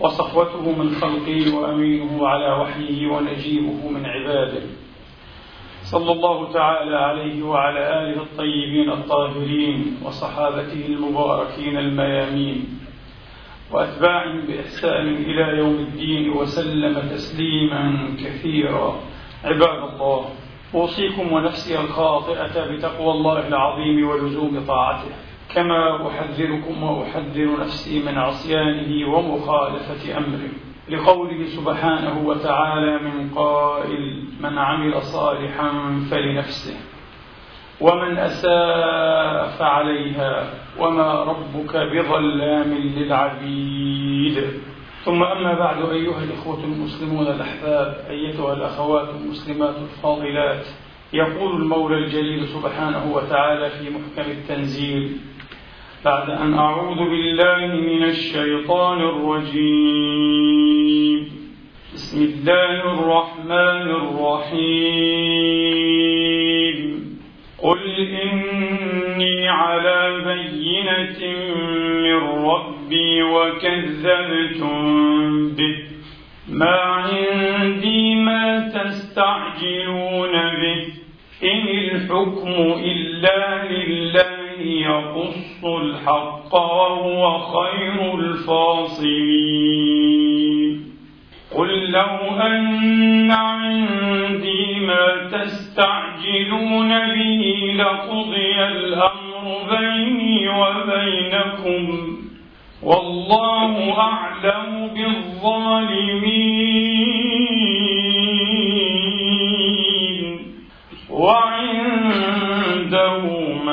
وصفوته من خلقه وأمينه على وحيه ونجيبه من عباده. صلى الله تعالى عليه وعلى آله الطيبين الطاهرين وصحابته المباركين الميامين. وأتباعهم بإحسان إلى يوم الدين وسلم تسليما كثيرا. عباد الله أوصيكم ونفسي الخاطئة بتقوى الله العظيم ولزوم طاعته. كما أحذركم وأحذر نفسي من عصيانه ومخالفة أمره لقوله سبحانه وتعالى من قائل من عمل صالحا فلنفسه ومن أساء فعليها وما ربك بظلام للعبيد. ثم أما بعد أيها الإخوة المسلمون الأحباب أيتها الأخوات المسلمات الفاضلات يقول المولى الجليل سبحانه وتعالى في محكم التنزيل بعد أن أعوذ بالله من الشيطان الرجيم. بسم الله الرحمن الرحيم. قل إني على بينة من ربي وكذبتم به. ما عندي ما تستعجلون به. إن الحكم إلا لله. يقص الحق وهو خير الفاصلين. قل لو أن عندي ما تستعجلون به لقضي الأمر بيني وبينكم. والله أعلم بالظالمين.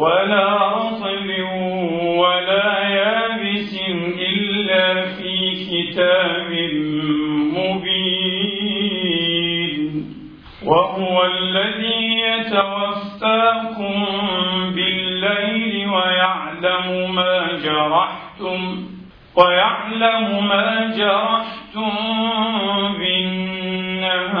ولا رطب ولا يابس إلا في كتاب مبين. وهو الذي يتوفاكم بالليل ويعلم ما جرحتم ويعلم ما جرحتم بالنهار.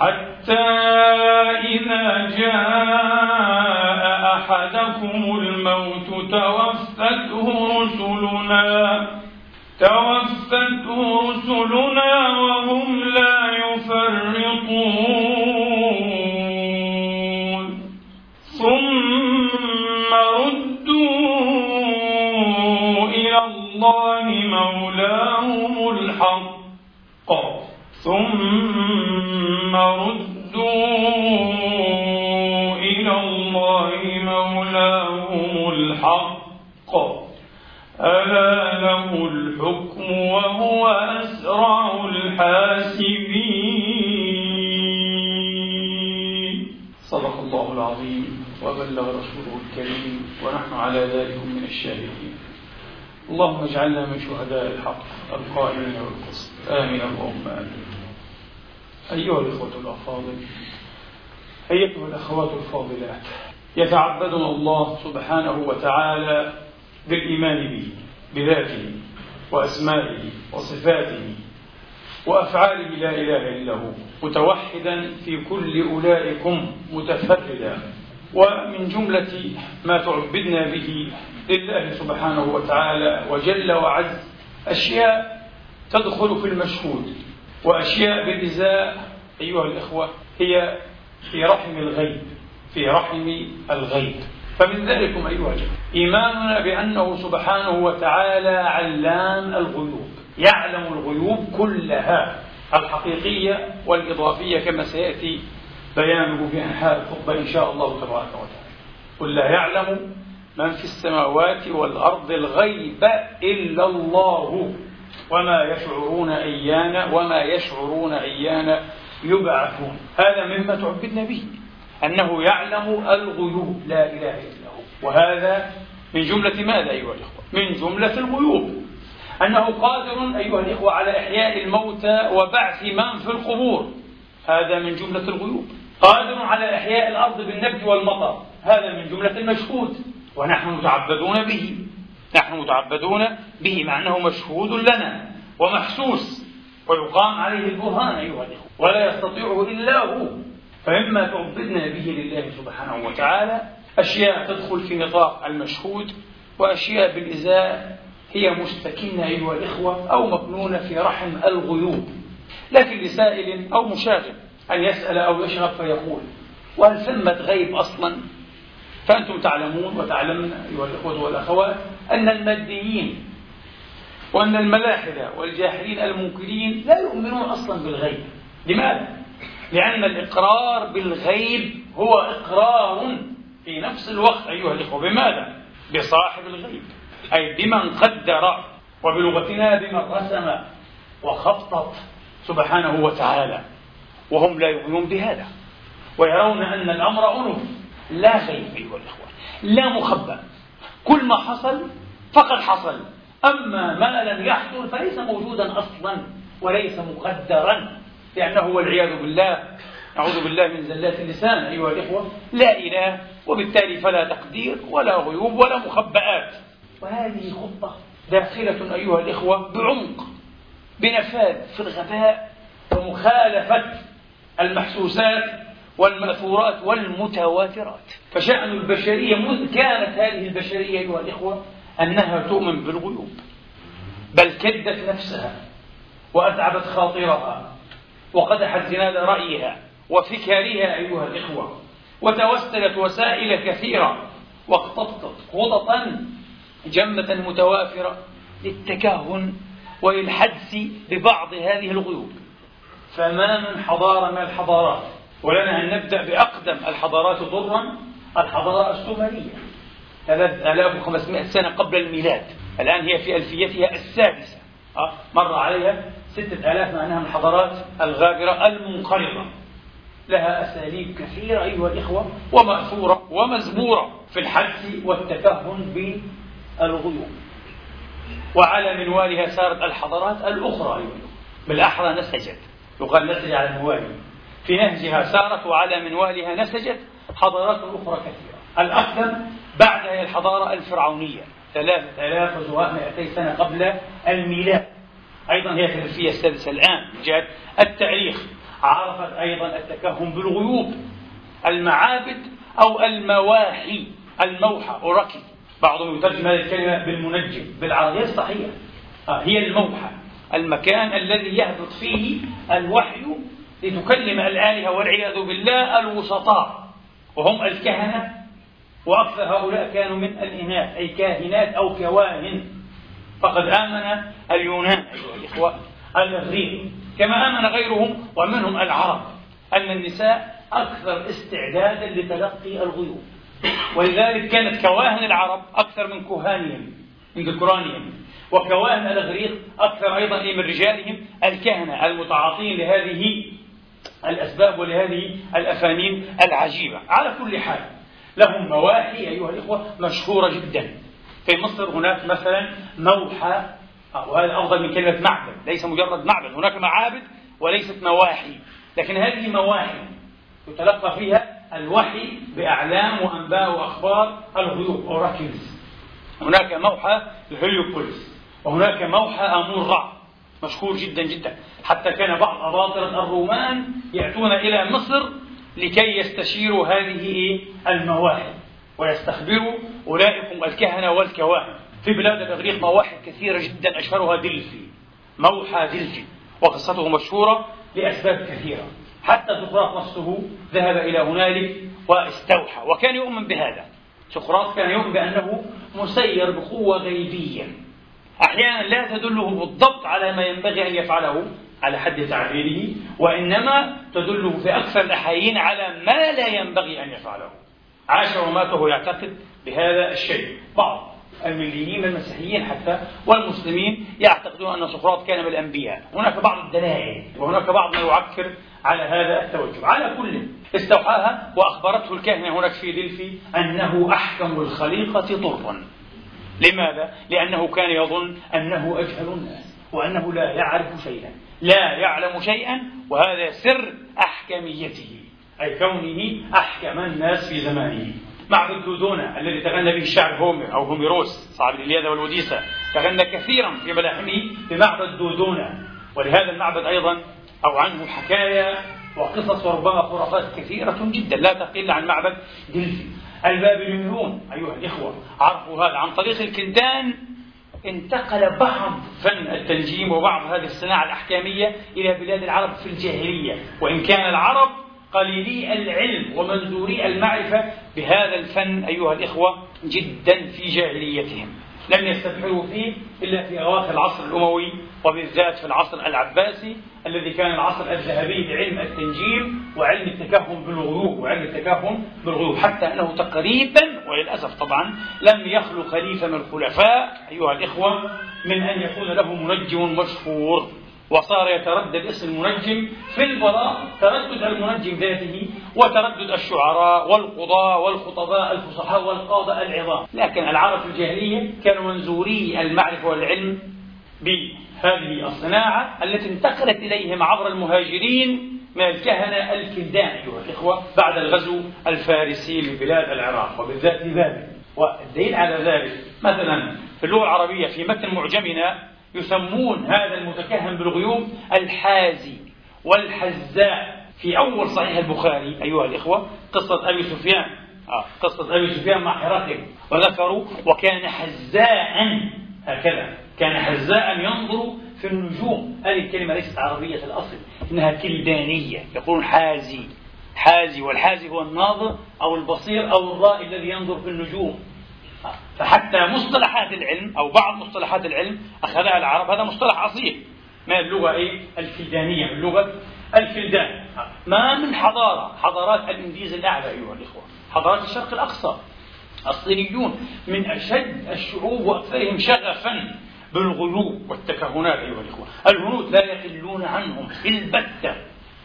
حتى إذا جاء أحدكم الموت توفته رسلنا توفته رسلنا وهم لا يفرطون. الأفاضل أيتها الأخوات الفاضلات. يتعبدنا الله سبحانه وتعالى بالإيمان به بذاته وأسمائه وصفاته وأفعاله لا إله إلا هو متوحدا في كل أولئكم متفردا. ومن جملة ما تعبدنا به لله سبحانه وتعالى وجل وعز أشياء تدخل في المشهود وأشياء بالإزاء أيها الإخوة هي في رحم الغيب في رحم الغيب. فمن ذلكم أيها الإخوة إيماننا بأنه سبحانه وتعالى علام الغيوب يعلم الغيوب كلها الحقيقية والإضافية كما سيأتي بيانه في أنحاء الخطبة إن شاء الله تبارك وتعالى. قل لا يعلم من في السماوات والأرض الغيب إلا الله وما يشعرون أيان وما يشعرون أيان يبعثون. هذا مما تعبدنا به أنه يعلم الغيوب. لا إله إلا هو. وهذا من جملة ماذا أيها الإخوة؟ من جملة الغيوب. أنه قادر أيها الإخوة على إحياء الموتى وبعث من في القبور. هذا من جملة الغيوب. قادر على إحياء الأرض بالنبت والمطر. هذا من جملة المشهود. ونحن متعبدون به. نحن متعبدون به مع أنه مشهود لنا. ومحسوس. ويقام عليه البرهان أيها الإخوة. ولا يستطيعه إلا هو. فمما تعبدنا به لله سبحانه وتعالى أشياء تدخل في نطاق المشهود وأشياء بالإزاء هي مستكنة أيها الإخوة أو مكنونة في رحم الغيوب. لكن لسائل أو مشاغب أن يسأل أو يشرب فيقول وهل ثمة غيب أصلا؟ فأنتم تعلمون وتعلمن أيها الإخوة والأخوات أن الماديين وأن الملاحدة والجاحدين المنكرين لا يؤمنون أصلا بالغيب. لماذا؟ لأن الإقرار بالغيب هو إقرار في نفس الوقت أيها الإخوة. بماذا؟ بصاحب الغيب. أي بمن قدر وبلغتنا بمن رسم وخطط سبحانه وتعالى. وهم لا يؤمنون بهذا. ويرون أن الأمر أنف لا غيب أيها الإخوة. لا مخبأ. كل ما حصل فقد حصل. أما ما لم يحصل فليس موجودا أصلا وليس مقدرا لأنه والعياذ بالله نعوذ بالله من زلات اللسان أيها الإخوة لا إله وبالتالي فلا تقدير ولا غيوب ولا مخبآت. وهذه خطة داخلة أيها الإخوة بعمق بنفاذ في الغباء ومخالفة المحسوسات والمأثورات والمتواترات. فشأن البشرية منذ كانت هذه البشرية أيها الإخوة أنها تؤمن بالغيوب بل كدت نفسها وأتعبت خاطرها وقدحت زناد رأيها وفكرها أيها الإخوة وتوسلت وسائل كثيرة واقتطت خططا جمة متوافرة للتكهن وللحدس ببعض هذه الغيوب. فما من حضارة من الحضارات ولنا أن نبدأ بأقدم الحضارات ضرا الحضارة السومرية. 3500 سنة قبل الميلاد. الآن هي في ألفيتها السادسة. أه؟ مر عليها ستة آلاف مع أنها من الحضارات الغابرة المنقرضة لها أساليب كثيرة أيها الإخوة ومأثورة ومزبورة في الحدس والتكهن بالغيوب وعلى منوالها سارت الحضارات الأخرى أيها الإخوة. بالأحرى نسجت. يقال نسج على الموالي في نهجها سارت وعلى منوالها نسجت حضارات أخرى كثيرة. الأقدم هي الحضارة الفرعونية ثلاثة آلاف ومائتي سنة قبل الميلاد. أيضا هي في الألفية السادسة الآن جاءت التاريخ. عرفت أيضا التكهن بالغيوب المعابد أو المواحي الموحى. أوراكي بعضهم يترجم هذه الكلمة بالمنجم بالعربية الصحيحة. آه، هي الموحى. المكان الذي يهبط فيه الوحي لتكلم الآلهة والعياذ بالله الوسطاء. وهم الكهنة وأكثر هؤلاء كانوا من الإناث أي كاهنات أو كواهن. فقد آمن اليونان أيها الإخوة الإغريق كما آمن غيرهم ومنهم العرب. أن النساء أكثر استعدادا لتلقي الغيوب. ولذلك كانت كواهن العرب أكثر من كهانهم من ذكرانهم. وكواهن الإغريق أكثر أيضا من رجالهم الكهنة المتعاطين لهذه الأسباب ولهذه الأفانين العجيبة. على كل حال لهم مواحي أيها الإخوة مشهورة جدا. في مصر هناك مثلا موحى وهذا أفضل من كلمة معبد. ليس مجرد معبد هناك معابد وليست مواحي. لكن هذه مواحي يتلقى فيها الوحي بأعلام وأنباء وأخبار الغيوب أوراكلز هناك موحى الهليوبوليس وهناك موحى أمون رع مشهور جدا جدا. حتى كان بعض أباطرة الرومان يأتون إلى مصر لكي يستشيروا هذه المواهب. ويستخبروا أولئكم الكهنة والكواهن في بلاد الإغريق مواحد كثيرة جدا أشهرها دلفي موحى دلفي وقصته مشهورة لأسباب كثيرة. حتى سقراط نفسه ذهب إلى هنالك واستوحى وكان يؤمن بهذا. سقراط كان يؤمن بأنه مسير بقوة غيبية. أحيانا لا تدله بالضبط على ما ينبغي أن يفعله على حد تعبيره وإنما تدله في أكثر الأحايين على ما لا ينبغي أن يفعله. عاش ومات وهو يعتقد بهذا الشيء. بعض المليين المسيحيين حتى والمسلمين يعتقدون أن سقراط كان من الأنبياء. هناك بعض الدلائل وهناك بعض ما يعكر على هذا التوجه. على كل استوحاها وأخبرته الكاهنة هناك في دلفي أنه أحكم الخليقة طرا. لماذا؟ لأنه كان يظن أنه أجهل الناس وأنه لا يعرف شيئا. لا يعلم شيئا وهذا سر أحكميته أي كونه أحكم الناس في زمانه. معبد دودونا الذي تغنى به الشاعر هومر أو هوميروس صاحب الإلياذة والوديسة تغنى كثيرا في ملاحمه بمعبد دودونا ولهذا المعبد أيضا أو عنه حكايا وقصص وربما خرافات كثيرة جدا. لا تقل عن معبد دلفي. البابليون أيها الإخوة عرفوا هذا عن طريق الكلدان انتقل بعض فن التنجيم وبعض هذه الصناعة الأحكامية إلى بلاد العرب في الجاهلية. وإن كان العرب قليلي العلم ومنزوري المعرفة بهذا الفن أيها الإخوة جدا في جاهليتهم. لم يستبحروا فيه إلا في أواخر العصر الأموي وبالذات في العصر العباسي الذي كان العصر الذهبي لعلم التنجيم وعلم التكهن بالغيوب وعلم التكهن بالغيوب حتى أنه تقريبا وللأسف طبعا لم يخلو خليفة من الخلفاء أيها الإخوة من أن يكون له منجم مشهور. وصار يتردد اسم المنجم في الفضاء تردد المنجم ذاته وتردد الشعراء والقضاة والخطباء الفصحاء والقادة العظام. لكن العرب في الجاهلية كانوا منزوري المعرفة والعلم بهذه الصناعة التي انتقلت إليهم عبر المهاجرين من الكهنة الكلدان أيها الإخوة بعد الغزو الفارسي لبلاد العراق. وبالذات بابل والدليل على ذلك مثلا في اللغة العربية في متن معجمنا يسمون هذا المتكهن بالغيوم الحازي والحزاء. في أول صحيح البخاري أيها الإخوة قصة أبي سفيان. آه قصة أبي سفيان مع هرقل وذكروا وكان حزاء هكذا. كان حزاء ينظر في النجوم. هذه الكلمة ليست عربية الأصل إنها كلدانية. يقولون حازي. حازي والحازي هو الناظر أو البصير أو الرائي الذي ينظر في النجوم. فحتى مصطلحات العلم أو بعض مصطلحات العلم أخذها العرب. هذا مصطلح أصيل. من اللغة إيه؟ الكلدانية من لغة الكلدان. ما من حضارة. حضارات الإنديز الأعلى أيها الإخوة. حضارات الشرق الأقصى. الصينيون من أشد الشعوب وأكثرهم شغفا. بالغيوب والتكهنات أيها الإخوة. الهنود لا يقلون عنهم البتة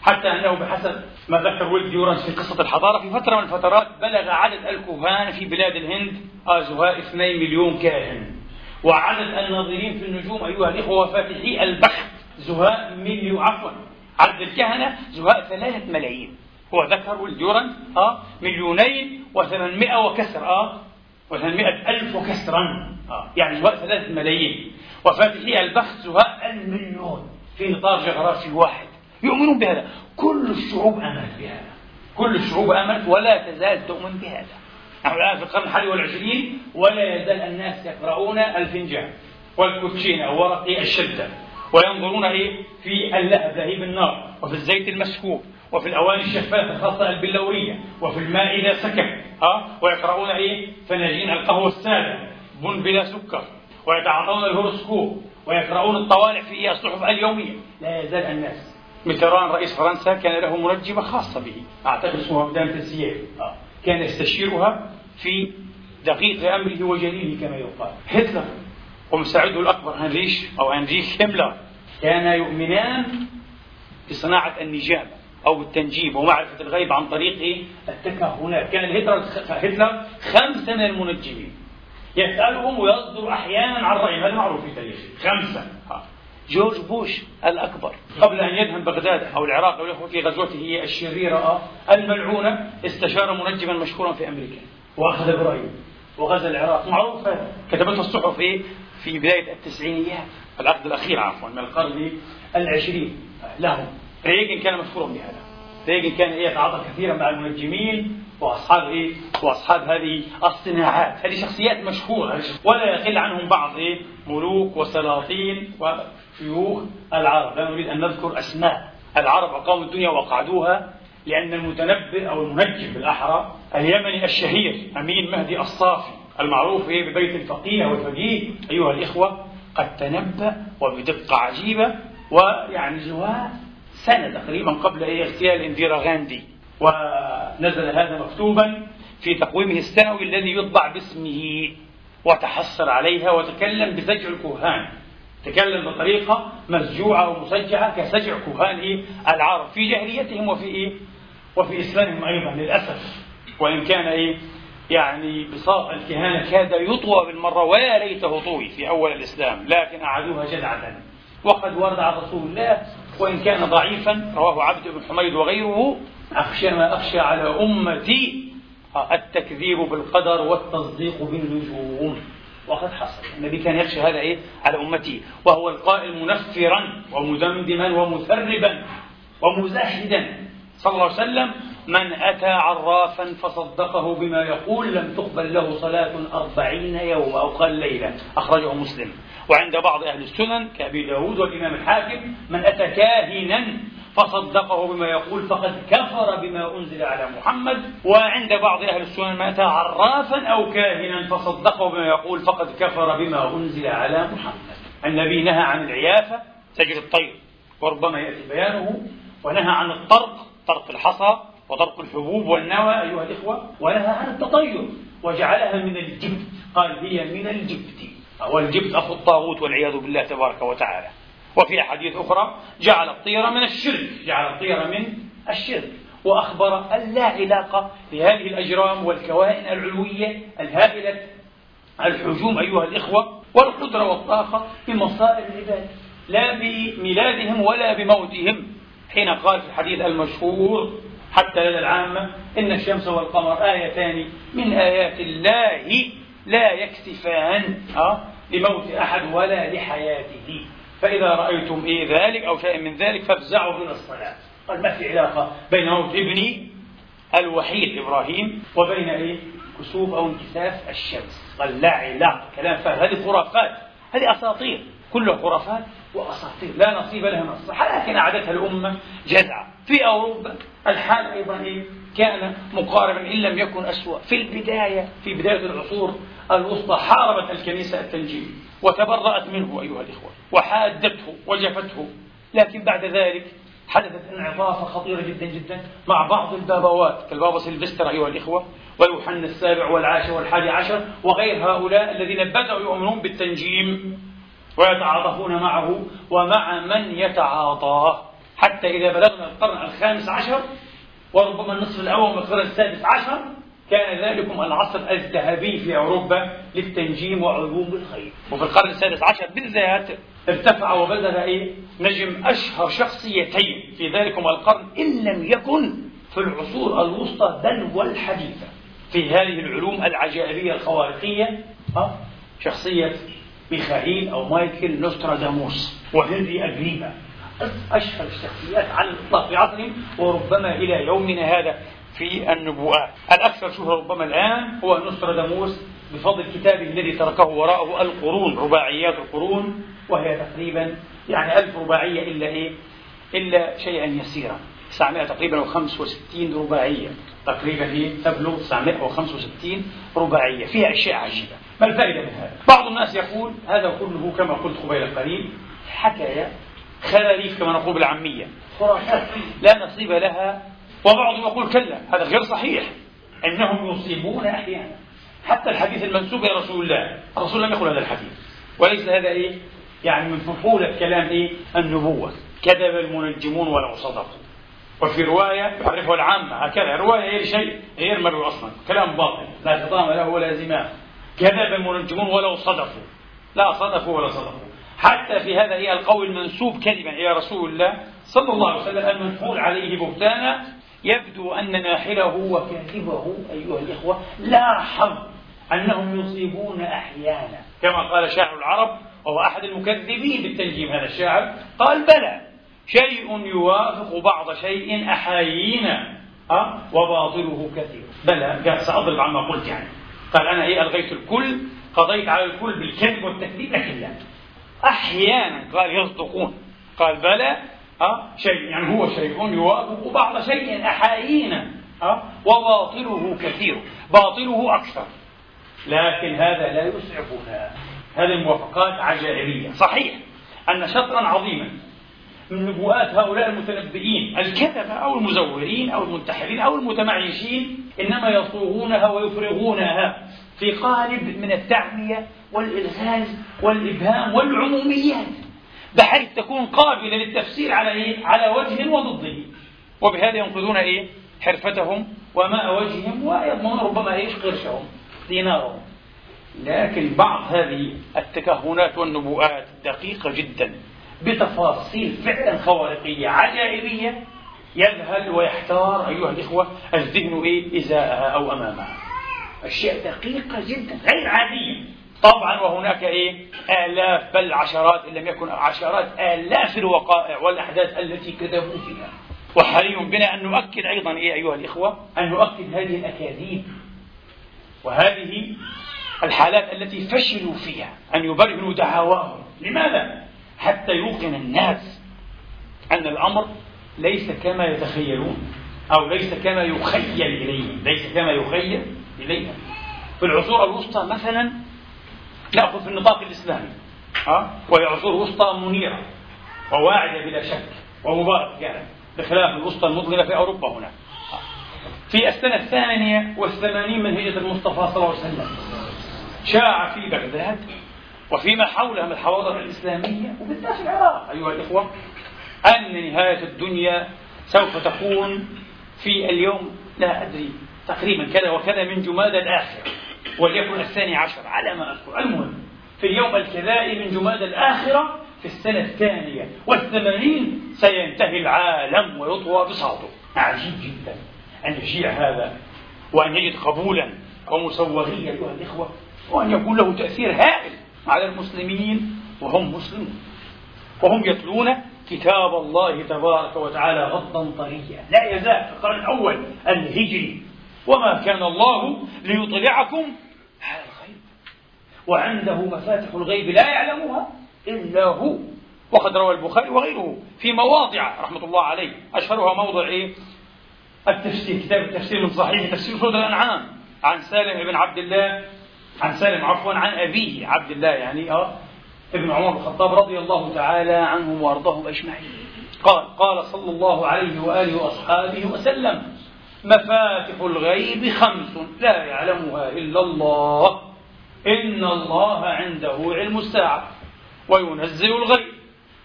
حتى أنه بحسب ما ذكر ول ديورانت في قصة الحضارة في فترة من الفترات بلغ عدد الكهان في بلاد الهند زهاء 2 مليون كاهن. وعدد الناظرين في النجوم أيها الإخوة فاتحي البخت زهاء مليون عفوا عدد الكهنة زهاء ثلاثة ملايين. هو ذكر ول ديورانت آه مليونين وثمانمائة وكسر آه وثمانمائة ألف وكسرا آه. يعني زهاء ثلاثة ملايين. وفاتحي زهاء المليون في إطار جغرافي واحد. يؤمنون بهذا. كل الشعوب آمنت بهذا. كل الشعوب آمنت ولا تزال تؤمن بهذا. نحن الآن في القرن الحادي والعشرين ولا يزال الناس يقرؤون الفنجان والكوتشينة وورق الشدة وينظرون إيه في اللهب لهيب النار وفي الزيت المسكوب. وفي الأواني الشفافة خاصة البلورية وفي الماء إذا سكن ها؟ ويقرؤون إيه؟ فناجين القهوة السادة بن بلا سكر ويتعاطون الهوروسكوب ويقرؤون الطوالع في الصحف اليومية. لا يزال الناس. ميتران رئيس فرنسا كان له منجمة خاصة به أعتقد اسمها مدام تسيير. آه. كان يستشيرها في دقيق أمره وجليله كما يقال. هتلر ومساعده الأكبر هنريش أو هنريش هيملر كانا يؤمنان بصناعة النجابة. أو التنجيب ومعرفة الغيب عن طريق التكهنات كان هتلر هتلر خمسة من المنجمين. يسألهم ويصدر أحيانا عن رأيهم. هذا معروف في تاريخه خمسة. جورج بوش الأكبر. قبل أن يدهن بغداد أو العراق أو في غزوته الشريرة الملعونة استشار منجما مشهورا في أمريكا. وأخذ برأيه. وغزا العراق. معروفة. كتبتها الصحف إيه في بداية التسعينيات العقد الأخير عفوا من القرن العشرين. لهم. ريغن كان مشهورا بهذا ريغن كان يتعاطى كثيرا مع المنجمين وأصحاب إيه؟ وأصحاب هذه الصناعات، هذه شخصيات مشهورة ولا يقل عنهم بعض إيه؟ ملوك وسلاطين وشيوخ العرب، لا نريد أن نذكر أسماء العرب أقاموا الدنيا وقعدوها لأن المتنبئ أو المنجم بالأحرى اليمني الشهير أمين مهدي الصافي المعروف إيه ببيت الفقيه والفقيه أيها الإخوة قد تنبأ وبدقة عجيبة ويعني جواه سنة تقريبا قبل إيه اغتيال انديرا غاندي ونزل هذا مكتوبا في تقويمه السنوي الذي يطبع باسمه وتحسر عليها وتكلم بسجع الكهان تكلم بطريقة مسجوعة ومسجعة كسجع كهان العرب في جاهليتهم وفي إيه؟ وفي إسلامهم أيضا للأسف وإن كان إيه؟ يعني بساط الكهانة كاد يطوى بالمرة ويا ليته طوي في أول الإسلام لكن أعادوها جدعة وقد ورد عن رسول الله وإن كان ضعيفا رواه عبد بن حميد وغيره أخشى ما أخشى على أمتي. التكذيب بالقدر والتصديق بالنجوم. وقد حصل. النبي كان يخشى هذا إيه؟ على أمتي. وهو القائل منفرا ومدمدما ومثربا ومزهدا صلى الله عليه وسلم من أتى عرافا فصدقه بما يقول لم تقبل له صلاة أربعين يوم أو قال ليلة أخرجه مسلم. وعند بعض أهل السنن كأبي داود والإمام الحاكم من أتى كاهنا فصدقه بما يقول فقد كفر بما أنزل على محمد. وعند بعض أهل السنن من أتى عرافا أو كاهنا فصدقه بما يقول فقد كفر بما أنزل على محمد. النبي نهى عن العيافة سجل الطير وربما يأتي بيانه ونهى عن الطرق طرق الحصى وطرق الحبوب والنوى أيها الإخوة ونهى عن التطير وجعلها من الجبت. قال هي من الجبت. والجبت أخو الطاغوت والعياذ بالله تبارك وتعالى. وفي أحاديث أخرى جعل الطير من الشرك جعل الطير من الشرك. وأخبر أن لا علاقة لهذه الأجرام والكوائن العلوية الهائلة الحجوم أيها الإخوة والقدرة والطاقة بمصائر العباد لا بميلادهم ولا بموتهم. حين قال في الحديث المشهور حتى لدى العامة إن الشمس والقمر آيتان من آيات الله لا يكسفان أه؟ لموت أحد ولا لحياته. فإذا رأيتم إيه ذلك أو شيء من ذلك فافزعوا من الصلاة. قال ما في علاقة بين موت ابني الوحيد إبراهيم وبين إيه؟ كسوف أو انكساف الشمس. قال لا علاقة كلام فارغ هذه خرافات هذه أساطير. كلها خرافات وأساطير. لا نصيب لها من الصحة. لكن أعدتها الأمة جزعة في أوروبا الحال أيضا كان مقاربا إن لم يكن أسوأ. في البداية في بداية العصور الوسطى حاربت الكنيسة التنجيم وتبرأت منه أيها الإخوة وحادته وجفته. لكن بعد ذلك حدثت انعطافة خطيرة جدا جدا مع بعض البابوات كالبابا سيلفستر أيها الإخوة ويوحنا السابع والعاشر والحادي عشر وغير هؤلاء الذين بدأوا يؤمنون بالتنجيم. ويتعاطفون معه ومع من يتعاطاه حتى إذا بلغنا القرن الخامس عشر وربما النصف الأول من القرن السادس عشر كان ذلكم العصر الذهبي في أوروبا للتنجيم وعلوم الخير وفي القرن السادس عشر بالذات ارتفع وبدل إيه؟ نجم أشهر شخصيتين في ذلكم القرن إن لم يكن في العصور الوسطى بل والحديثة في هذه العلوم العجائبية الخوارقية؟ شخصية ميخائيل أو مايكل نوستراداموس وهنري أجريبا أشهر الشخصيات على الإطلاق في عصرهم وربما إلى يومنا هذا في النبوءات الأكثر شهرة ربما الآن هو نوستراداموس بفضل كتابه الذي تركه وراءه القرون رباعيات القرون وهي تقريبا يعني ألف رباعية إلا إيه؟ إلا شيئا يسيرا. 900 تقريبا و65 رباعية. تقريبا هي تبلغ 965 رباعية. فيها أشياء عجيبة. ما الفائدة من هذا؟ بعض الناس يقول هذا كله كما قلت قبيل قليل حكاية خلاليف كما نقول بالعامية. خرافات لا نصيب لها وبعضهم يقول كلا هذا غير صحيح. إنهم يصيبون أحيانا. حتى الحديث المنسوب إلى رسول الله. الرسول لم يقل هذا الحديث. وليس هذا إيه؟ يعني من فحولة كلام إيه؟ النبوة. كذب المنجمون ولو صدقوا. وفي رواية يعرفها العامة. هكذا. الرواية هي شيء غير مروي أصلا. كلام باطل. لا خطام له ولا زمام كذب المنجمون ولو صدقوا. لا صدقوا ولا صدقوا. حتى في هذا هي القول المنسوب كذبا إلى رسول الله صلى الله عليه وسلم المنفول عليه بهتانا يبدو أن ناحله وكاذبه أيها الإخوة لا حظ أنهم يصيبون أحيانا. كما قال شاعر العرب وهو أحد المكذبين بالتنجيم هذا الشاعر قال بلى شيء يوافق بعض شيء أحايينا أه؟ وباطله كثير. بلى سأضرب عما قلت يعني. قال أنا إيه ألغيت الكل قضيت على الكل بالكذب والتكذيب لكن لا أحيانا قال يصدقون قال بلى أه؟ شيء يعني هو شيء يوافق بعض شيء أحايينا أه؟ وباطله كثير باطله أكثر لكن هذا لا يسعفنا هذه الموافقات عجائبية صحيح أن شطرا عظيما من نبوءات هؤلاء المتنبئين الكذبة أو المزورين أو المنتحرين أو المتمعيشين إنما يصوغونها ويفرغونها في قالب من التعمية والإلغاز والإبهام والعموميات بحيث تكون قابلة للتفسير على إيه؟ على وجه وضده وبهذا ينقذون إيه؟ حرفتهم وماء وجههم ويضمنون ربما إيش قرشهم دينارهم لكن بعض هذه التكهنات والنبوءات دقيقة جدا بتفاصيل فعلا خوارقية عجائبية يذهل ويحتار أيها الإخوة الذهن إيه إزاءها أو أمامها. أشياء دقيقة جدا غير عادية. طبعا وهناك إيه؟ آلاف بل عشرات إن لم يكن عشرات آلاف الوقائع والأحداث التي كذبوا فيها. وحري بنا أن نؤكد أيضا إيه أيها الإخوة؟ أن نؤكد هذه الأكاذيب وهذه الحالات التي فشلوا فيها أن يبرهنوا دعواهم لماذا؟ حتى يوقن الناس أن الأمر ليس كما يتخيلون أو ليس كما يخيل إليهم ليس كما يخيل إليهم في العصور الوسطى مثلا نأخذ في النطاق الإسلامي؟ وهي عصور وسطى منيرة وواعدة بلا شك ومباركة كانت بخلاف الوسطى المظلمة في أوروبا هنا في السنة الثانية والثمانين من هجرة المصطفى صلى الله عليه وسلم شاع في بغداد وفيما حولها من الحواضر الإسلامية وبالذات العراق أيها الإخوة أن نهاية الدنيا سوف تكون في اليوم لا أدري تقريبا كذا وكذا من جماد الآخرة وليكن الثاني عشر على ما أذكر. المهم في اليوم الكذائي من جماد الآخرة في السنة الثانية والثمانين سينتهي العالم ويطوى بساطه عجيب جدا أن يشيع هذا وأن يجد قبولا ومسوغية أيها الإخوة وأن يكون له تأثير هائل على المسلمين وهم مسلمون. وهم يتلون كتاب الله تبارك وتعالى غضا طريا لا يزال في القرن الأول الهجري. وما كان الله ليطلعكم على الغيب وعنده مفاتح الغيب لا يعلمها إلا هو. وقد روى البخاري وغيره في مواضع رحمة الله عليه. أشهرها موضع إيه؟ التفسير كتاب التفسير من صحيح تفسير سورة الأنعام. عن سالم بن عبد الله عن سالم عفوا عن أبيه عبد الله يعني أه ابن عمر بن الخطاب رضي الله تعالى عنهم وأرضاهم أجمعين. قال قال صلى الله عليه وآله وأصحابه وسلم مفاتح الغيب خمس لا يعلمها إلا الله. إن الله عنده علم الساعة وينزل الغيب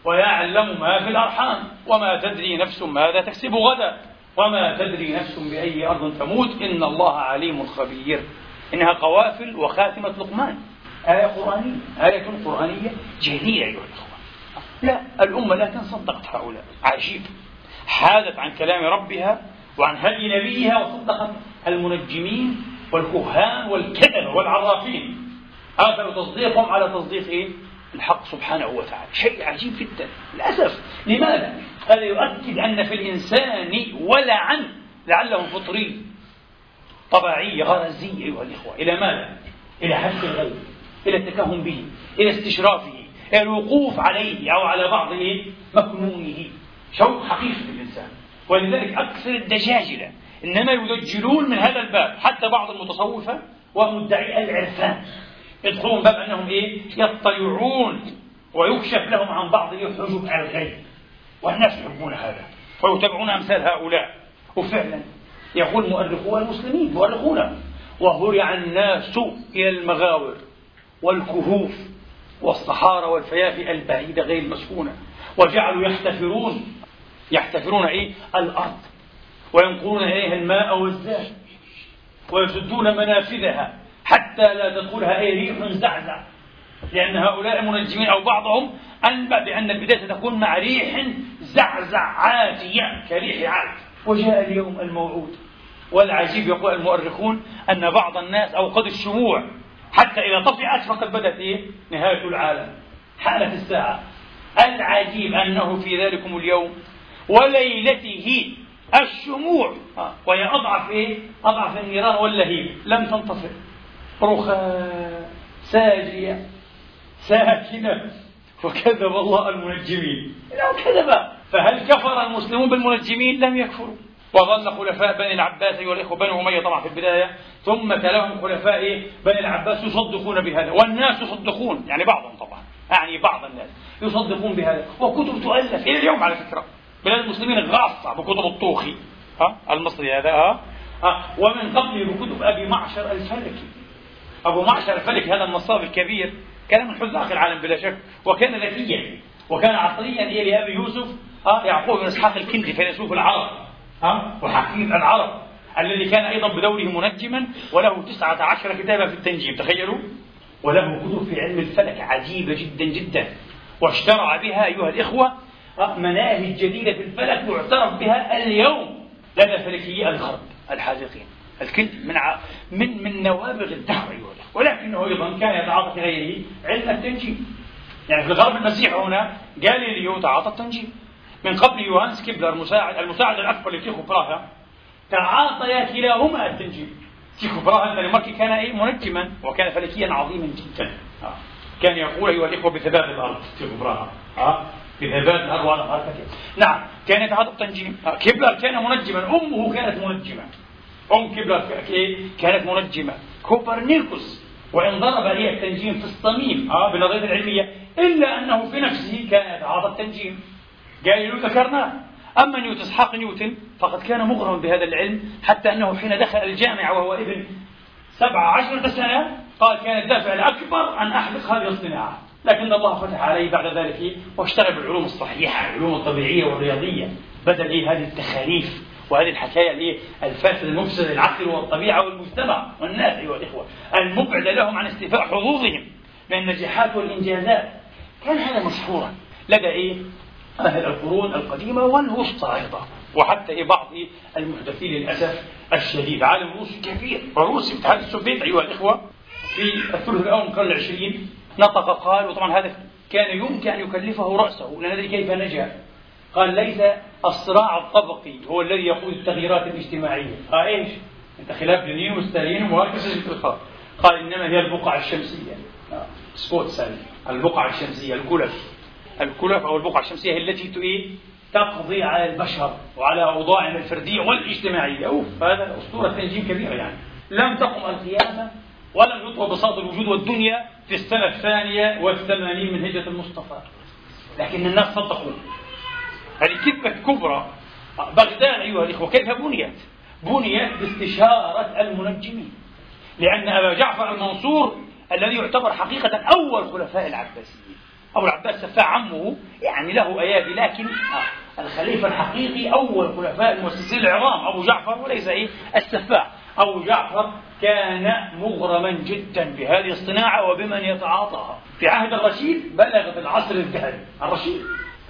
ويعلم ما في الأرحام وما تدري نفس ماذا تكسب غدا وما تدري نفس بأي أرض تموت. إن الله عليم خبير. إنها قوافل وخاتمة لقمان. آية قرآنية. آية قرآنية جليلة أيها الأخوة. لا الأمة لكن صدقت هؤلاء. عجيب. حادت عن كلام ربها وعن هدي نبيها وصدقت المنجمين والكهان والكذبة والعرافين. آخر تصديقهم على تصديق إيه؟ الحق سبحانه وتعالى. شيء عجيب جدا. للأسف. لماذا؟ هذا يؤكد أن في الإنسان ولعا لعله فطري طبيعية غرزية أيها الإخوة. إلى ماذا؟ إلى حث الغيب إلى التكهن به إلى استشرافه إلى الوقوف عليه أو على بعض مكنونه. شوق حقيقي في الإنسان. ولذلك أكثر الدجاجلة إنما يدجلون من هذا الباب حتى بعض المتصوفة ومدعي العرفان. يدخلون باب أنهم إيه؟ يطلعون ويكشف لهم عن بعض حجب الغيب. والناس يحبون هذا ويتبعون أمثال هؤلاء. وفعلا يقول مؤرخو المسلمين مؤرخون وهرع الناس إلى المغاور والكهوف والصحارى والفيافي البعيدة غير المسكونة. وجعلوا يحتفرون. يحتفرون إيه؟ الأرض. وينقلون إليها الماء والزاد ويسدون منافذها حتى لا تدخلها أي ريح زعزع. لأن هؤلاء المنجمين أو بعضهم أنبأ بأن البداية ستكون مع ريح زعزع عاتية كريح عاد. وجاء اليوم الموعود. والعجيب يقول المؤرخون أن بعض الناس أوقدوا الشموع حتى إذا طفئت فقد بدت إيه؟ نهاية العالم. حالت الساعة. العجيب أنه في ذلكم اليوم وليلته الشموع. وهي أضعف إيه؟ أضعف النيران واللهيب. لم تنطفئ رخاء ساجية ساكنة. وكذب الله المنجمين. إنه كذب. فهل كفر المسلمون بالمنجمين؟ لم يكفروا. وظل خلفاء بني العباس أيها الإخوة بنو أمية طبعا في البداية ثم تلاهم خلفاء بني العباس يصدقون بهذا والناس يصدقون يعني بعضهم طبعا أعني بعض الناس يصدقون بهذا. وكتب تؤلف إلى اليوم على فكرة بلاد المسلمين غاصة بكتب الطوخي ها؟ المصري هذا ها, ومن قبله بكتب أبي معشر الفلكي. أبو معشر الفلكي هذا النصاب الكبير كان من حذاق العالم بلا شك وكان ذكيا وكان عصريا إلى أبي يوسف يعقوب بن إسحاق الكندي فيلسوف العرب. ها؟ وحكيم العرب الذي كان أيضا بدوره منجما وله تسعة عشر كتابا في التنجيم تخيلوا؟ وله كتب في علم الفلك عجيبة جدا جدا واشترع بها أيها الإخوة مناهج جديدة في الفلك يعترف بها اليوم لدى فلكيي الغرب الحاذقين. الكل من من من نوابغ الدهر أيها الإخوة. ولكنه أيضا كان يتعاطى غيره علم التنجيم. يعني في الغرب المسيح هنا جاليليو تعاطى التنجيم. من قبل يوهانس كيبلر مساعد المساعد الأكبر لتيخو براغا تعاطيا كلاهما التنجيم. تيخو براغا الدنماركي كان إيه؟ منجما وكان فلكيا عظيما جدا. آه. كان يقول أيها الإخوة بثبات الأرض تيخو براغا آه. بثبات الأرض وعلى الأرض. نعم كان يتعاطى التنجيم. آه. كيبلر كان منجما أمه كانت منجمة أم كيبلر كانت منجمة. كوبرنيكوس وإن ضرب لي التنجيم في الصميم. آه. بالنظرية العلمية إلا أنه في نفسه كان يتعاطى التنجيم. قال ذكرناه أما نيوتن إسحاق نيوتن فقد كان مغرما بهذا العلم حتى أنه حين دخل الجامعة وهو ابن سبع عشرة سنة قال كان الدافع الأكبر أن أحدث هذه الصناعة. لكن الله فتح عليه بعد ذلك واشتغل بالعلوم الصحيحة العلوم الطبيعية والرياضية بدل إيه؟ هذه التخاريف وهذه الحكاية اللي الفاسد المفسد العقل والطبيعة والمجتمع والناس أيها الإخوة المبعدة لهم عن استيفاء حظوظهم من النجاحات والإنجازات. كان هذا مشهورا. لدى إيه؟ أهل القرون القديمة والوسطى أيضا وحتى بعض المحدثين للأسف الشديد. عالم روسي كبير وروسي الاتحاد السوفيتي أيها الإخوة في الثلث الأول من القرن العشرين نطق قال وطبعا هذا كان يمكن أن يكلفه رأسه لا ندري كيف نجا. قال ليس الصراع الطبقي هو الذي يقود التغييرات الاجتماعية. آه إيش؟ أنت خلاف لينين وستالين وماركس قال إنما هي البقعة الشمسية. آه. spots البقعة الشمسية الكلف الكلف أو البقعة الشمسية هي التي؟ تقضي على البشر وعلى أوضاعهم الفردية والاجتماعية. أوف هذا أسطورة تنجيم كبيرة يعني. لم تقم القيامة ولم يطوى بساط الوجود والدنيا في السنة الثانية والثمانين من هجرة المصطفى. لكن الناس صدقوا. هذه كذبة كبرى. بغداد أيها الإخوة كيف بنيت؟ بنيت باستشارة المنجمين. لأن أبا جعفر المنصور الذي يعتبر حقيقة أول خلفاء العباسيين. أبو العباس سفاح عمه يعني له أيادي لكن آه الخليفة الحقيقي أول خلفاء المؤسسين العظام أبو جعفر وليس إيه السفاح أبو جعفر كان مغرما جدا بهذه الصناعة وبمن يتعاطاها. في عهد الرشيد بلغ في العصر الذهبي. الرشيد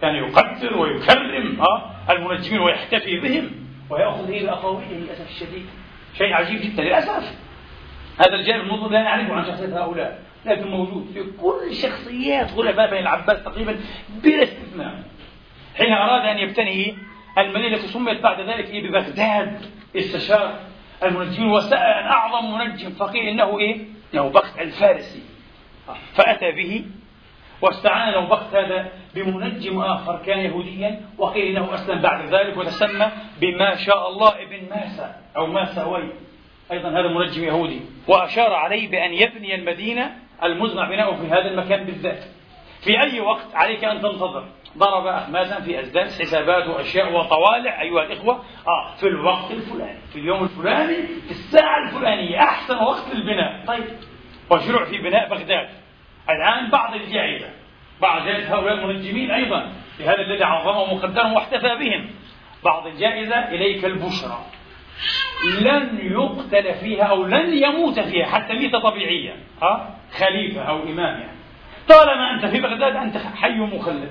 كان يقدر ويكرم آه المنجمين ويحتفي بهم ويأخذ إلى أقاويله للأسف الشديد. شيء عجيب جدا للأسف. هذا الجانب المنظر لا نعرفه عن شخصية هؤلاء. لكن موجود في كل شخصيات خلفاء بني العباس تقريبا بلا استثناء. حين أراد أن يبتني المدينة التي سميت بعد ذلك إيه؟ ببغداد. استشار المنجمين وسأل أعظم منجم. فقيل إنه إيه؟ إنه بخت الفارسي. فأتى به واستعان له بخت هذا بمنجم آخر كان يهوديا. وقيل إنه أسلم بعد ذلك وتسمى بما شاء الله ابن ماسا أو ماساوي أيضا هذا منجم يهودي. وأشار عليه بأن يبني المدينة المزمع بناؤه في هذا المكان بالذات. في أي وقت عليك أن تنتظر. ضرب أخماسا في أسداد حسابات وأشياء وطوالع. أيها الإخوة آه في الوقت الفلاني في اليوم الفلاني في الساعة الفلانية أحسن وقت للبناء. طيب وشروع في بناء بغداد. الآن بعض الجائزة بعض جائزة هؤلاء المنجمين أيضا لهذا الذي عظمهم وقدرهم واحتفى بهم. بعض الجائزة إليك البشرى. لن يقتل فيها أو لن يموت فيها حتى ميتة طبيعية ها؟ خليفة أو إمام يعني. طالما أنت في بغداد أنت حي مخلد.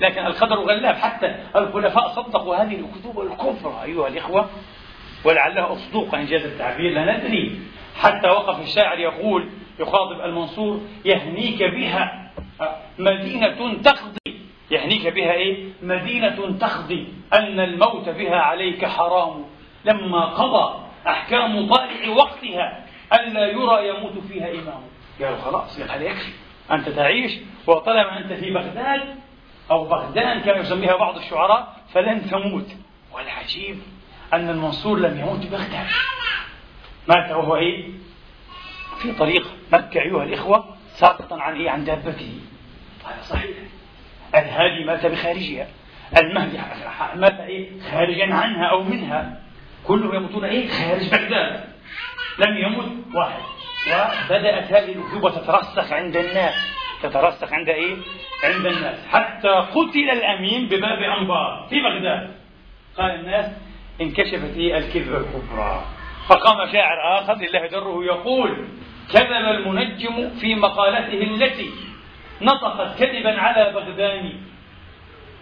لكن القدر غلاب. حتى الخلفاء صدقوا هذه الكتب الكبرى أيها الإخوة. ولعلها أصدوق إنجاز التعبير لا ندري. حتى وقف الشاعر يقول يخاطب المنصور يهنيك بها مدينة تقضي. يهنيك بها إيه؟ مدينة تقضي. أن الموت بها عليك حرام. لما قضى أحكام طالع وقتها ألا يرى يموت فيها إمام قالوا خلاص هذا يكفي. أنت تعيش وطالما أنت في بغداد أو بغدان كما يسميها بعض الشعراء فلن تموت. والعجيب أن المنصور لم يموت بغداد. مات وهو إيه؟ في طريق مكة أيها الإخوة ساقطا عن إيه؟ عن دابته. هذا صحيح. الهادي مات بخارجها. المهدي مات إيه؟ خارجا عنها أو منها. كلهم يموتون إيه؟ خارج بغداد لم يمت واحد. وبدأت هذه الأكذوبة تترسخ عند الناس. تترسخ عند إيه؟ عند الناس. حتى قتل الأمين بباب أنبار. في بغداد. قال الناس انكشفت إيه الكذبة الكبرى. فقام شاعر آخر لله دره يقول كذب المنجم في مقالته التي نطقت كذبا على بغداني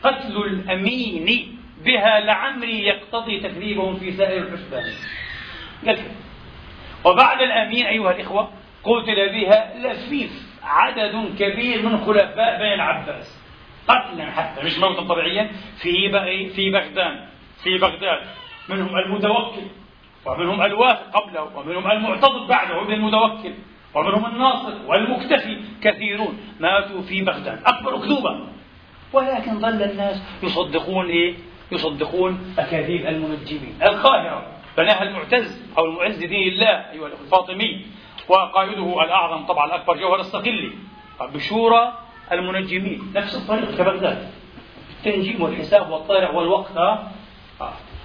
قتل الأمين بها لعمري يقتضي تكذيبهم في سائر الحسبان. قال وبعد الأمين أيها الإخوة قتل بها لفيف عدد كبير من خلفاء بني العباس. قتلا حتى مش موتا طبيعيا في في بغداد في بغداد. منهم المتوكل ومنهم الواثق قبله ومنهم المعتضد بعده ابن المتوكل ومنهم الناصر والمكتفي كثيرون ماتوا في بغداد. أكبر أكذوبة. ولكن ظل الناس يصدقون إيه؟ يصدقون أكاذيب المنجمين. القاهرة بناها المعتز أو المعز دين الله أيها الأخوة الفاطمي. وقائده الأعظم طبعا الأكبر جوهر الصقلي. بشورى المنجمين. نفس الطريقة كبغداد التنجيم والحساب والطالع والوقت آه.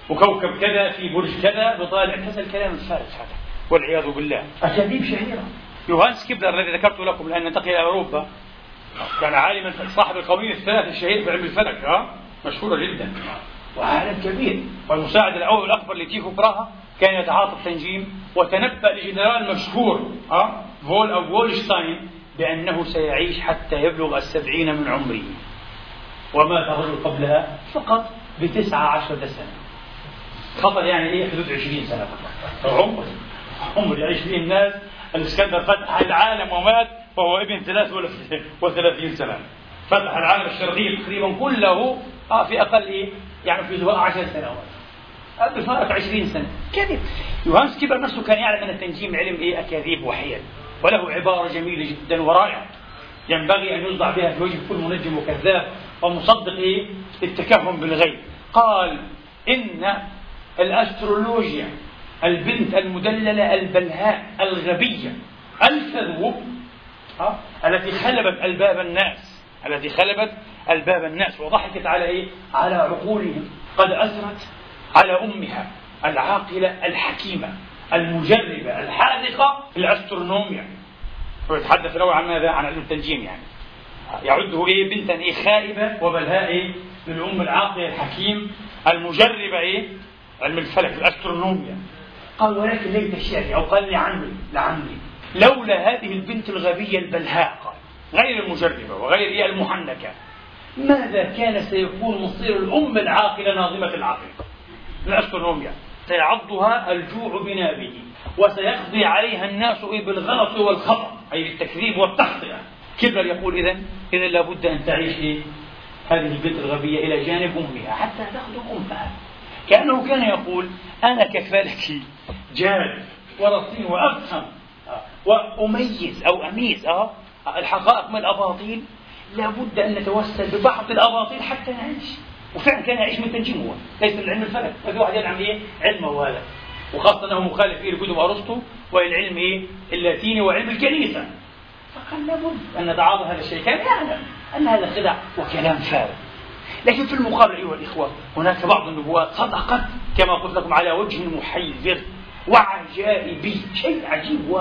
وكوكب كذا في برج كذا بطالع كذا الكلام الفارغ هذا. والعياذ بالله. أكاذيب شهيرة. يوهانس كيبلر الذي ذكرت لكم لأن انتقل إلى أوروبا. كان عالما صاحب القوانين الثلاث الشهير في علم الفلك ها؟ مشهورة جدا. وعالم كبير. والمساعد الأول والأكبر لتيكو براها كان يتعاطى التنجيم وتنبأ لجنرال مشهور ها فول أو فولشتاين بأنه سيعيش حتى يبلغ السبعين من عمره. ومات الرجل قبلها فقط بتسعة عشرة سنة. خطر يعني إيه؟ حدود عشرين سنة فقط. عمر. عمر يعيش فيه الناس. الإسكندر فتح العالم ومات وهو ابن 33 سنة. فتح العالم الشرقي تقريبا كله آه في أقل إيه؟ يعني في زواء عشر سنوات. بفارق عشرين سنة. كذب. يوهانس كيبر نفسه كان يعلم أن التنجيم علم إيه أكاذيب وحيل وله عبارة جميلة جدا ورائعة. ينبغي أن يوضع بها في وجه كل منجم وكذاب ومصدق إيه التكهن بالغيب. قال إن الأسترولوجيا البنت المدللة البلهاء الغبية الكذوب التي خلبت ألباب الناس. التي خلبت ألباب الناس وضحكت على إيه؟ على عقولهم. قد أثرت على أمها العاقلة الحكيمة المجربة الحاذقة في الأسترونوميا ويتحدث الأول عن ماذا؟ عن علم التنجيم يعني. يعده إيه؟ بنتا إيه؟ خائبة وبلهاء إيه؟ للأم العاقلة الحكيم المجربة إيه؟ علم الفلك الأسترونوميا قال ولكن ليت الشافعي أو قال لعمري لعمري لولا هذه البنت الغبية البلهاء قال غير المجربة وغير المحنكة. ماذا كان سيكون مصير الأم العاقلة ناظمة العقل؟ الأسترونوميا سيعضها الجوع بنابه وسيقضي عليها الناس بالغلط والخطأ أي بالتكذيب والتخطئة. كبر يقول إذا إذا لابد أن تعيش؟ هذه البنت الغبية إلى جانب أمها حتى تخدم أمها. كأنه كان يقول أنا كفالك جاد ورصين وأفهم وأميز أو أميز أه. الحقائق من الأباطيل؟ لابد أن نتوسل ببعض الأباطيل حتى نعيش. وفعلا كان يعيش من التنجيم هو ليس من علم الفلك. ففي واحد يدعم إيه؟ علمه هذا وخاصة أنه مخالف إيه لكتب أرسطو والعلم إيه؟ اللاتيني وعلم الكنيسة. فقال لابد أن نتعاطى هذا الشيء. كان يعلم أن هذا خدع وكلام فارغ. لكن في المقابل أيها الإخوة هناك بعض النبوات صدقت كما قلت لكم على وجه محير وعجائبي شيء عجيب و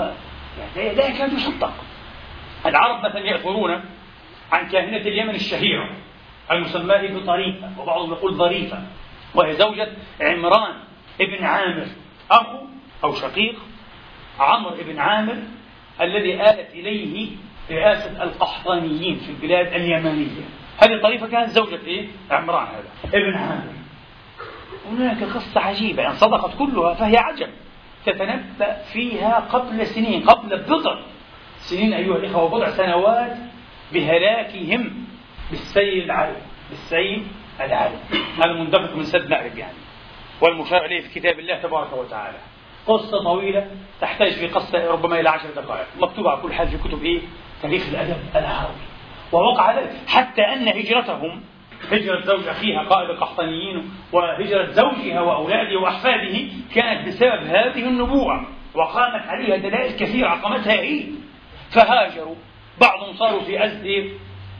يعني لا يكاد يصدق. العرب مثلا يأثرون عن كاهنة اليمن الشهيرة المسماة بطريفة وبعضهم يقول ظريفة وهي زوجة عمران ابن عامر أخو أو شقيق عمرو بن عامر الذي آلت إليه رئاسة القحطانيين في البلاد اليمنية. هذه الطريفة كانت زوجة إيه؟ عمران هذا ابن عامر. هناك قصة عجيبة يعني صدقت كلها فهي عجب تتنبأ فيها قبل سنين قبل بضع سنين أيها الإخوة وبضع سنوات بهلاكهم بالسيل العرب بالسيل العرب المندفق من سد مأرب يعني. والمشار إليه في كتاب الله تبارك وتعالى. قصة طويلة تحتاج في قصة ربما إلى عشر دقائق. مكتوبة على كل حال في كتب إيه؟ تاريخ الأدب العربي. ووقع ذلك حتى أن هجرتهم هجرة زوج أخيها قائد القحطانيين وهجرة زوجها وأولاده وأحفاده كانت بسبب هذه النبوءة وقامت عليها دلائل كثيرة عقمتها هي فهاجروا. بعضهم صاروا في أزد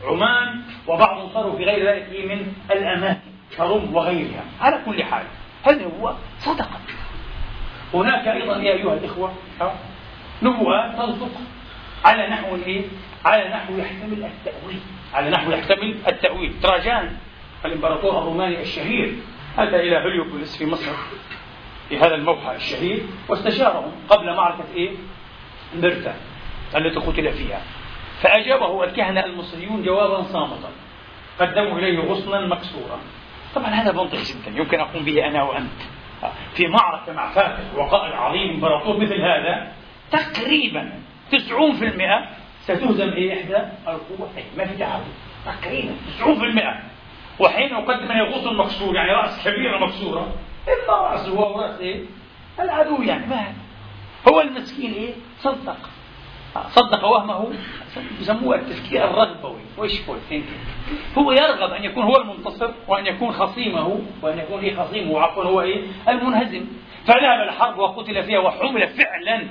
عمان وبعضهم صاروا في غير ذلك من الأماكن كرم وغيرها. على كل حال هذه هو صدقة هناك أيضا يا أيها الإخوة نبوءات تصدق على نحو إيه؟ على نحو يحتمل التأويل. على نحو يحتمل التأويل. تراجان الإمبراطور الروماني الشهير أتى إلى هليوبوليس في مصر في هذا الموحى الشهير واستشارهم قبل معركة إيه؟ مرتا التي قتل فيها. فأجابه الكهنة المصريون جوابا صامتا. قدموا إليه غصنا مكسورا. طبعا هذا منطق جدا. يمكن أقوم به أنا وأنت. في معركة مع فاتح وقائد عظيم إمبراطور مثل هذا تقريبا 90% ستهزم إيه إحدى القوتين. ما في تعارض تقريبا 90% وحين أقدم له غصن مكسور يعني رأس كبيرة مكسورة إما رأسه هو رأس إيه؟ العدو يعني. ما هو المسكين إيه؟ صدق. صدق وهمه. يسموه التفكير الرغبوي. ويشفول هو يرغب أن يكون هو المنتصر وأن يكون خصيمه وأن يكون إيه خصيمه عفوا هو إيه؟ المنهزم. فذهب الحرب وقتل فيها وحمل فعلا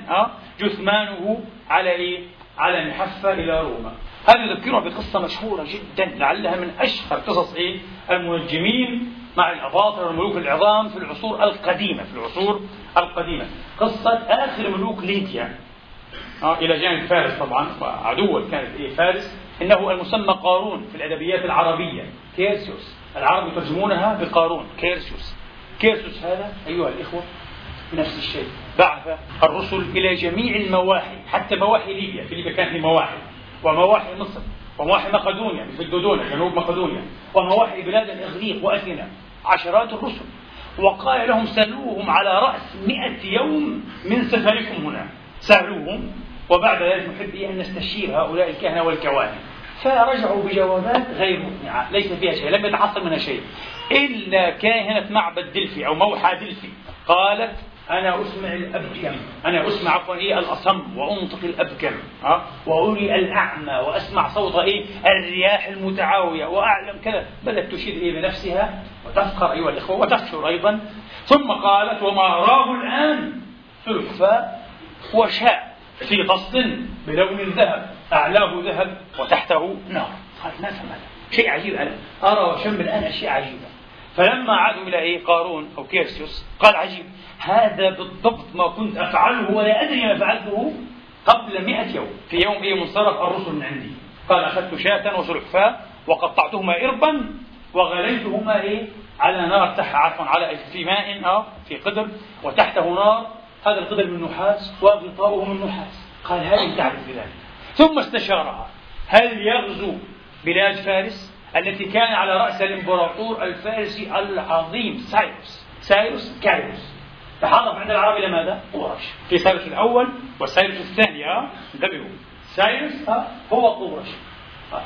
جثمانه على إيه؟ على محفة إلى روما. هذا يذكرنا بقصة مشهورة جدا لعلها من أشهر قصص إيه؟ المنجمين مع الأباطرة والملوك العظام في العصور القديمة في العصور القديمة. قصة آخر ملوك ليديا إلى جانب فارس طبعا عدوا كانت إيه فارس. إنه المسمى قارون في الأدبيات العربية كيرسيوس. العرب يترجمونها بقارون كيرسيوس. كيرسيوس هذا أيها الإخوة نفس الشيء. بعث الرسل إلى جميع المواحي حتى مواحي ليبيا. في ليبيا كانت في مواحي ومواحي مصر ومواحي مقدونيا في الدودونة جنوب مقدونيا ومواحي بلاد الإغريق وأثينا. عشرات الرسل. وقال لهم سلوهم على رأس مئة يوم من سفركم هنا. سألوهم وبعد ذلك نحب أن نستشير هؤلاء الكهنة والكواهن. فرجعوا بجوابات غير مقنعة ليس فيها شيء لم يتحصل منها شيء. إلا كاهنة معبد دلفي أو موحى دلفي قالت أنا أسمع الأبكم أنا أسمع عفوا الأصم وأنطق الأبكم ها؟ وأري الأعمى وأسمع صوت إيه؟ الرياح المتعاوية وأعلم كذا. بدأت تشير إيه بنفسها وتفخر أيها الإخوة وتفشر أيضا. ثم قالت وما أراه الآن. سلحفاء وشاء. في قص بلون الذهب أعلاه ذهب وتحته نار. قال ما فهم شيء عجيب أنا أرى وشم الآن أشياء عجيبة فلما عادوا إلى إيه؟ قارون أو كيرسيوس قال عجيب هذا بالضبط ما كنت أفعله ولا أدري ما فعلته قبل مئة يوم. في يوم إيه؟ منصرف الرسل من عندي. قال أخذت شاة وسلحفاة وقطعتهما إربا وغليتهما إيه؟ على نار تحت عفوا على في ماء أو في قدر وتحته نار هذا القدر من نحاس وغطاؤه من نحاس. قال هذه تعرف بذلك. ثم استشارها. هل يغزو بلاد فارس التي كان على رأس الإمبراطور الفارسي العظيم سايروس؟ سايروس كايروس. تحرف عند العرب إلى ماذا؟ قرش في سايروس الأول وسايروس الثاني ها انتبهوا. سايروس هو قرش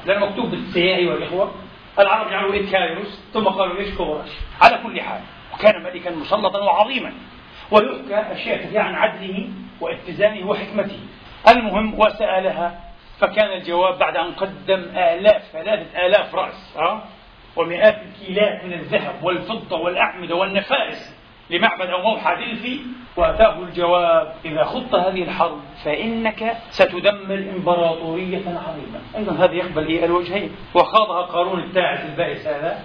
لأنه مكتوب بالسياء أيها الإخوة. العرب جعلوا إيه كايروس ثم قالوا إيش؟ قرش على كل حال وكان ملكا مسلطا وعظيما. ويحكى أشياء كثيرة عن عدله واتزانه وحكمته. المهم وسألها فكان الجواب بعد أن قدم آلاف ثلاثة آلاف رأس أه؟ ومئات الكيلات من الذهب والفضة والأعمدة والنفائس لمعبد أو موحى دلفي. وأتاه الجواب إذا خضت هذه الحرب فإنك ستدمر إمبراطورية عظيمة. أيضا هذا يقبل إيه؟ الوجهين. وخاضها قارون التاعس البائس هذا.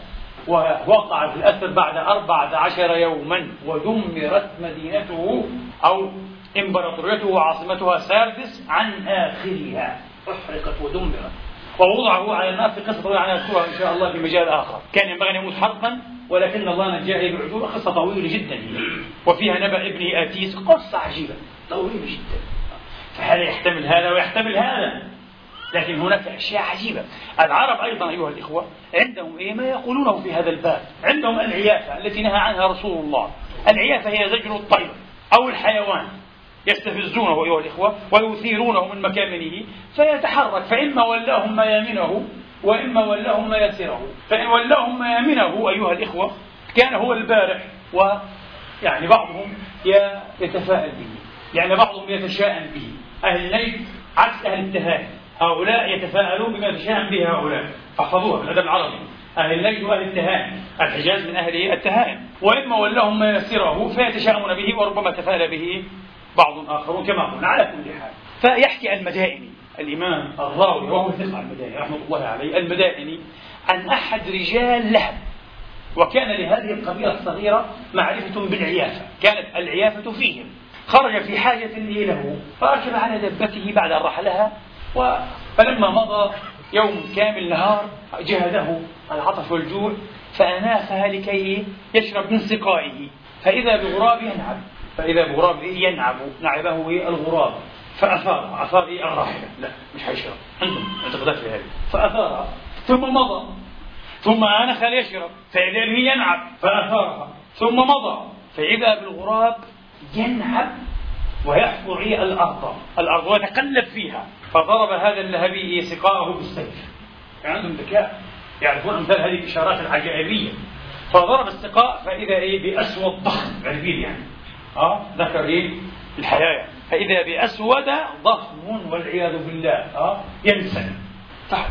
ووقع في الأسر بعد أربعة عشر يوما ودمرت مدينته أو إمبراطوريته وعاصمتها ساردس عن آخرها. أحرقت ودمرت. ووضعه على النار في قصة طويلة عنها إن شاء الله في مجال آخر. كان ينبغي أن يموت حرقا ولكن الله نجاه بعثور قصة طويلة جدا. وفيها نبأ ابنه آتيس قصة عجيبة. طويلة جدا. فهذا يحتمل هذا ويحتمل هذا؟ لكن هناك أشياء عجيبة. العرب أيضا أيها الإخوة عندهم إيه؟ ما يقولونه في هذا الباب. عندهم العيافة التي نهى عنها رسول الله. العيافة هي زجر الطير أو الحيوان يستفزونه أيها الإخوة ويثيرونه من مكامنه فيتحرك. فإما ولاهم ميامنه وإما ولاهم ميسره فإن ولاهم ميامنه أيها الإخوة كان هو البارح ويعني بعضهم يتفاءل به. يعني بعضهم يتشاءم به. أهل الليل عكس أهل التهاني هؤلاء يتفاءلون بما يتشاءم به هؤلاء. فاحفظوها في الأدب العربي. أهل الليل وأهل التهاني. الحجاز من أهل التهاني. وإما ولاهم ما يسره فيتشاءمون به وربما تفاءل به بعض آخرون كما قلنا. على كل حال. فيحكي المدائني. الإمام الراوي وهو ثقة المدائني رحمة الله عليه. المدائني عن أحد رجال لهب. وكان لهذه القبيلة الصغيرة معرفة بالعيافة. كانت العيافة فيهم. خرج في حاجة له فركب على دبته بعد أن رحلها فلما مضى يوم كامل نهار جهده العطش والجوع فأناخها لكي يشرب من سقائه. فإذا بغراب ينعب فإذا بغراب ينعب نعبه الغراب. فأثار. أثار الراحلة. لا مش حيشرب. عندهم اعتقادات في هذه. فأثارها ثم مضى. ثم آنخ ليشرب. فإذا به ينعب فأثارها ثم مضى. فإذا بالغراب ينعب ويحفر الأرض. الأرض ويتقلب فيها. فضرب هذا اللهبي سقاءه بالسيف. يعني عندهم ذكاء. يعرفون أمثال هذه الإشارات العجائبية. فضرب السقاء فإذا إيه؟ بأسود ضخم. عرفين يعني. آه ذكر إيه؟ الحياة. فإذا بأسود ضخم والعياذ بالله. آه ينسى. تحت.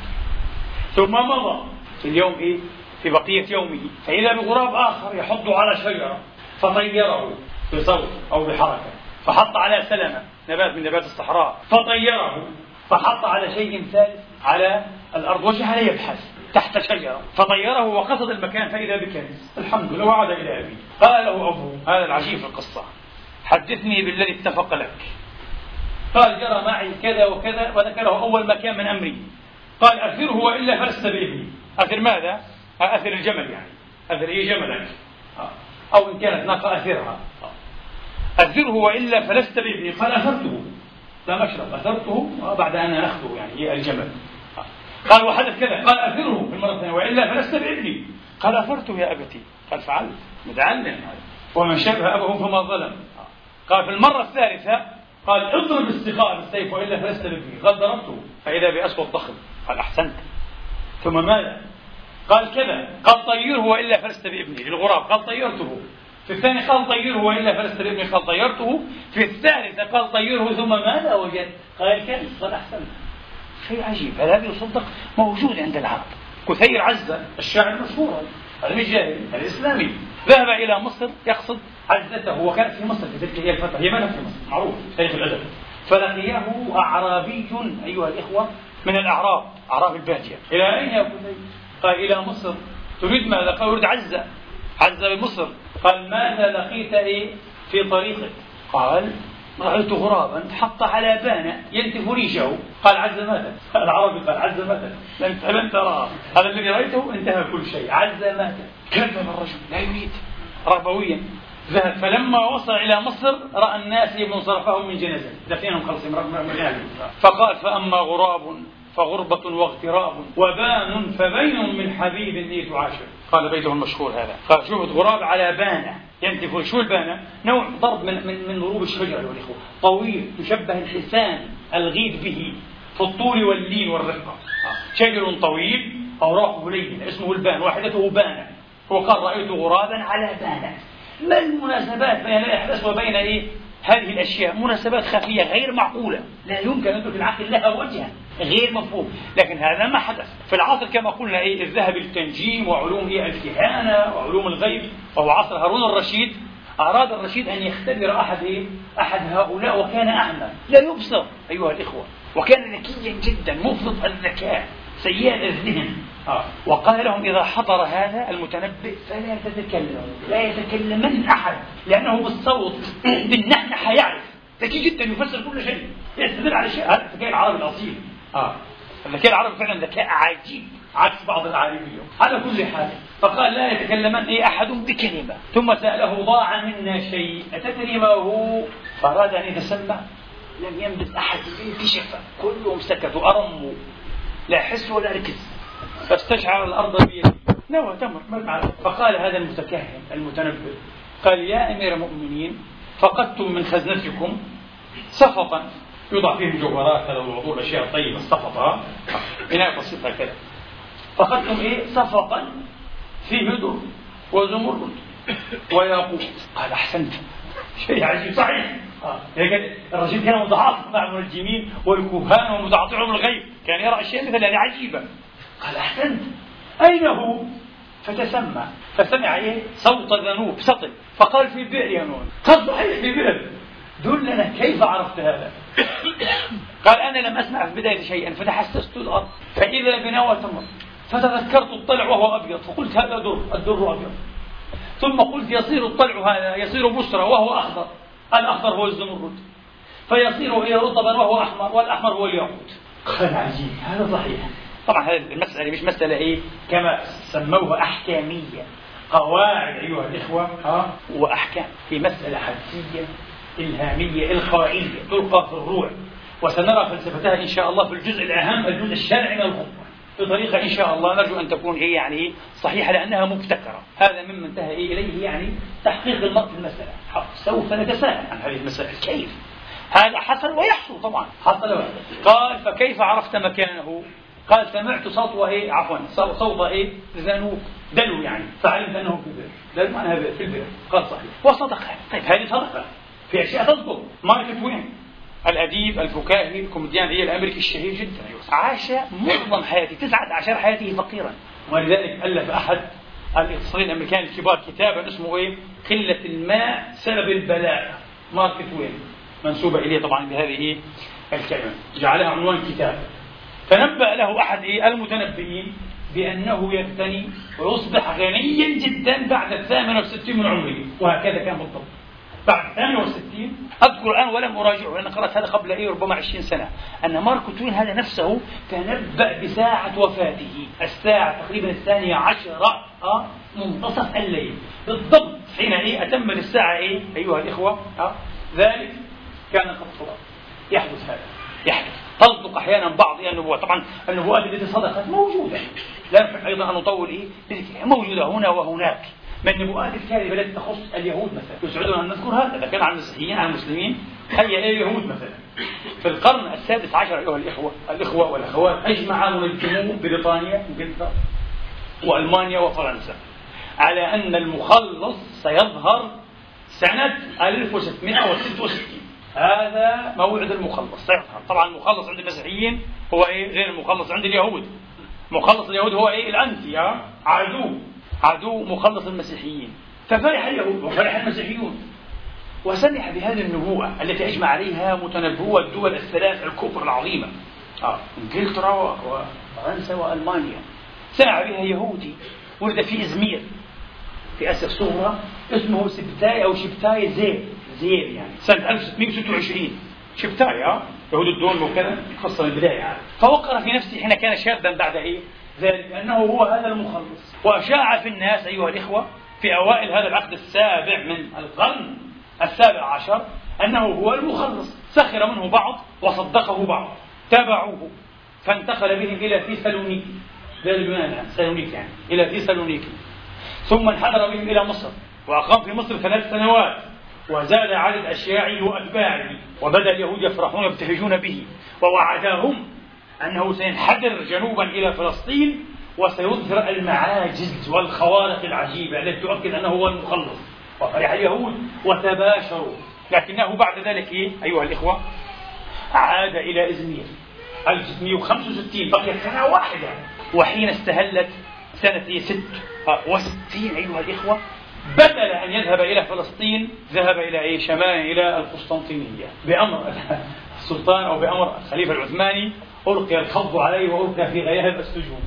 ثم مضى في اليوم إيه؟ في بقية يومه. فإذا بغراب آخر يحض على شجرة فطيره بصوت أو بحركة. فحط على سلمة. نبات من نبات الصحراء. فطيره فحط على شيء ثالث على الأرض. وجعل يبحث تحت شجرة. فطيره وقصد المكان فإذا بكنز الحمد لله. وعاد إلى أبيه قال له أبوه هذا العجيب في القصة. حدثني بالذي اتفق لك. قال جرى معي كذا وكذا وذكره أول ما كان من أمري. قال أثره وإلا فلست بابني أثر ماذا؟ أثر الجمل يعني. أثر إيه؟ جملك. أو إن كانت ناقة أثرها. أثره وإلا فلست بابني قال أثرته. لم أشرب أثرته بعد أن أخذه يعني الجمل. قال وحدث كذا قال أثره في المرة الثانية وإلا فلست بابني قال أثرته يا أبتي. قال فعلت متعلم ومن شبه أبه فما ظلم. قال في المرة الثالثة قال اضرب السقاء بالسيف وإلا فلست بابني قال ضربته فإذا بأسود ضخم. قال أحسنت. ثم ماذا؟ قال كذا قال طيره وإلا فلست بابني للغراب قال طيرته. في الثاني قال طيره والا فلست بابني قال طيرته. في الثالثة قال طيره ثم ماذا وجدت؟ قال كنز قال أحسنت. شيء عجيب هذا يصدق؟ موجود عند العرب. كثير عزة الشاعر المشهور هذا مش جاهلي هذا اسلامي ذهب إلى مصر يقصد عزته وكانت في مصر في تلك الفترة هي ما في مصر معروف تاريخ الادب فلقيه أعرابي أيها الإخوة من الأعراب أعراب الباديه إلى أين يا بني؟ قال إلى مصر. تريد ماذا؟ قال أريد عزة. عزة بمصر قال ماذا لقيت إيه في طريقك قال رأيت غرابا حط على بانة ينتف ريشه. قال عز مات العربي قال عز مات لن لن تراه هذا الذي رأيته انتهى كل شيء. عز مات كذب الرجل لا يريد رغبويا ذهب. فلما وصل إلى مصر رأى الناس يبنون صرفهم من جنازة. دفينهم خلصهم فقال فأما غراب فغربة واغتراب وبان فبين من حبيب إيه تعاشر قال بيته المشهور هذا. قال شوفت غراب على بانة. ينتف شو البانة؟ نوع ضرب من من من ضروب الشجر أيها الإخوة طويل يشبه الحسان الغيث به في الطول واللين والرقة. شجر طويل أوراقه لينة اسمه البان. واحدته بانة. هو قال رأيت غرابا على بانة. ما المناسبات بين الإحداث وبين إيه؟ هذه الأشياء مناسبات خفية غير معقولة لا يمكن أن تدرك العقل لها وجها غير مفهوم. لكن هذا ما حدث. في العصر كما قلنا إيه الذهب التنجيم وعلوم إيه الكهانة وعلوم الغيب وهو عصر هارون الرشيد. أراد الرشيد أن يختبر أحد إيه؟ أحد هؤلاء وكان أعمى. لا يبصر أيها الإخوة. وكان ذكيا جدا مفرط الذكاء. سيء الذهن. آه. وقال لهم إذا حضر هذا المتنبئ فلا تتكلموا لا يتكلمن أحد لأنه بالصوت بالنحنحة يعرف ذكي جدا يفسر كل شيء يستدل على شيء. هذا الذكاء العربي الأصيل. آه. الذكاء العربي فعلا ذكاء عجيب عكس بعض العالمين اليوم على كل حال فقال لا يتكلمن أي أحد بكلمة. ثم سأله ضاع منا شيء. أتدري ما هو؟ فأراد أن يتسمع. لم ينبت أحد انكشف كلهم سكتوا أرموا. لا حس ولا ركز. فاستشعر الأرض بيده. نوى تمر فقال هذا المتكهن المتنبئ قال يا أمير المؤمنين فقدتم من خزنتكم صفقا. يوضع فيه مجوهرات هذا الوضوء الأشياء الطيبة الصفقة. إناء بسيط هكذا فاخذتم إيه؟ صفقا فيه در وزمرد. وياقوت قال أحسنت. شيء عجيب صحيح. آه. الرجل كان متعاطف مع المنجمين والكهان ومتعاطفهم الغيب. كان يرى أشياء مثل هذه عجيبة. قال أحسنت. أين هو؟ فتسمع. فسمع إيه؟ صوت ذنوب سطل. فقال في بئر يا نون. قال صحيح في بئر. دلنا كيف عرفت هذا؟ قال أنا لم أسمع في البداية شيئا فتحسست الأرض. فإذا بنوى تمر فتذكرت الطلع وهو أبيض. فقلت هذا در الدر أبيض. ثم قلت يصير الطلع هذا يصير بشرى وهو أخضر. الاخضر هو الزمرد. فيصير إيه رطبا وهو أحمر والأحمر هو الياقوت. قال عجيب هذا صحيح. طبعا هذه المسألة مش مسألة إيه؟ كما سموها أحكامية. قواعد أيها الإخوة ها؟ وأحكام في مسألة حدسية إلهامية إلقائية تلقى في الروح. وسنرى فلسفتها إن شاء الله في الجزء الأهم الجزء الشرعي من الخطبة. بطريقة إن شاء الله نرجو أن تكون هي يعني صحيحة لأنها مبتكرة. هذا مما انتهى إليه يعني تحقيق المرء في المسألة. سوف نتساءل عن هذه المسألة كيف؟ هذا حصل ويحصل طبعا. حصل قال فكيف عرفت مكانه؟ قال سمعت صوت إيه عفوا صوت إيه ذنوب دلو يعني. فعلمت أنه في البئر دلو معناها في البئر قال صحيح. وصدق طيب هذه صدفة. في أشياء تصدق مارك توين الأديب الفكاهي الكوميديان هي الأمريكي الشهير جدا. عاش معظم حياته تسعة أعشار حياته فقيرا. ولذلك ألف أحد الاقتصاديين الأمريكان الكبار كتابا اسمه إيه؟ قلة المال سبب البلاء. مارك توين. منسوبة إليه طبعا بهذه الكلمة. جعلها عنوان كتاب فنبأ له أحد المتنبئين بأنه يغتني ويصبح غنيا جدا بعد الثامن والستين من عمره. وهكذا كان بالضبط. بعد 68 أذكر الآن ولم اراجعه لأن قرأت هذا قبل إيه ربما 20 سنة. أن مارك توين هذا نفسه تنبأ بساعة وفاته الساعة تقريبا الثانية عشرة أه منتصف الليل. بالضبط حين إيه أتم للساعة إيه أيها الإخوة أه ذلك كان قد صدق يحدث هذا يحدث. تصدق أحيانا بعض النبوات طبعا النبوات التي صدقت موجودة. لا نحب أيضا أن نطول إيه موجودة هنا وهناك. من النبوءات الكاذبه التي تخص اليهود مثلا. يسعدنا أن نذكر هذا إذا كان عن المسيحيين عن المسلمين هيا اليهود مثلا. في القرن السادس عشر أيها الإخوة الإخوة والأخوات أجمع منجمو بريطانيا انجلترا وألمانيا وفرنسا على أن المخلص سيظهر سنة 1666 هذا موعد المخلص سيظهر. طبعا المخلص عند المسيحيين هو إيه؟ غير المخلص عند اليهود. مخلص اليهود هو إيه؟ الانتي عدو. عدو مخلص المسيحيين. ففرح اليهود وفرح المسيحيون. وسمح بهذه النبوءة التي أجمع عليها متنبوة الدول الثلاث الكبرى العظيمة. آه. إنجلترا وفرنسا وألمانيا. سمع بها يهودي ولد في إزمير. في آسيا الصغرى اسمه سبتاي أو شبتاي زير. زير يعني. سنة 1626 شبتاي آه يهود الدول وكذا خاصة البداية. يعني. فوقر في نفسه حين كان شابا بعد إيه؟ ذلك أنه هو هذا المخلص. وأشاع في الناس أيها الإخوة في أوائل هذا العقد السابع من القرن السابع عشر أنه هو المخلص. سخر منه بعض وصدقه بعض. تابعوه. فانتقل بهم إلى فيسالونيكي بلاد اليونان سالونيكي يعني. إلى فيسالونيكي ثم انحدر بهم إلى مصر. وأقام في مصر ثلاث سنوات. وزاد عدد أشياعه وأتباعه. وبدأ اليهود يفرحون يبتهجون به. ووعدهم أنه سينحدر جنوبا إلى فلسطين وسيظهر المعاجز والخوارق العجيبة التي تؤكد أنه هو المخلص. وفرح اليهود وتباشروا. لكنه بعد ذلك إيه؟ أيها الإخوة عاد إلى إزمير 1665 بقيت سنة واحدة. وحين استهلت سنة 66 أيها الإخوة بدل أن يذهب إلى فلسطين ذهب إلى أي شمال إلى القسطنطينية. بأمر السلطان أو بأمر الخليفة العثماني ألقي القبض عليه وألقي في غياهب السجون.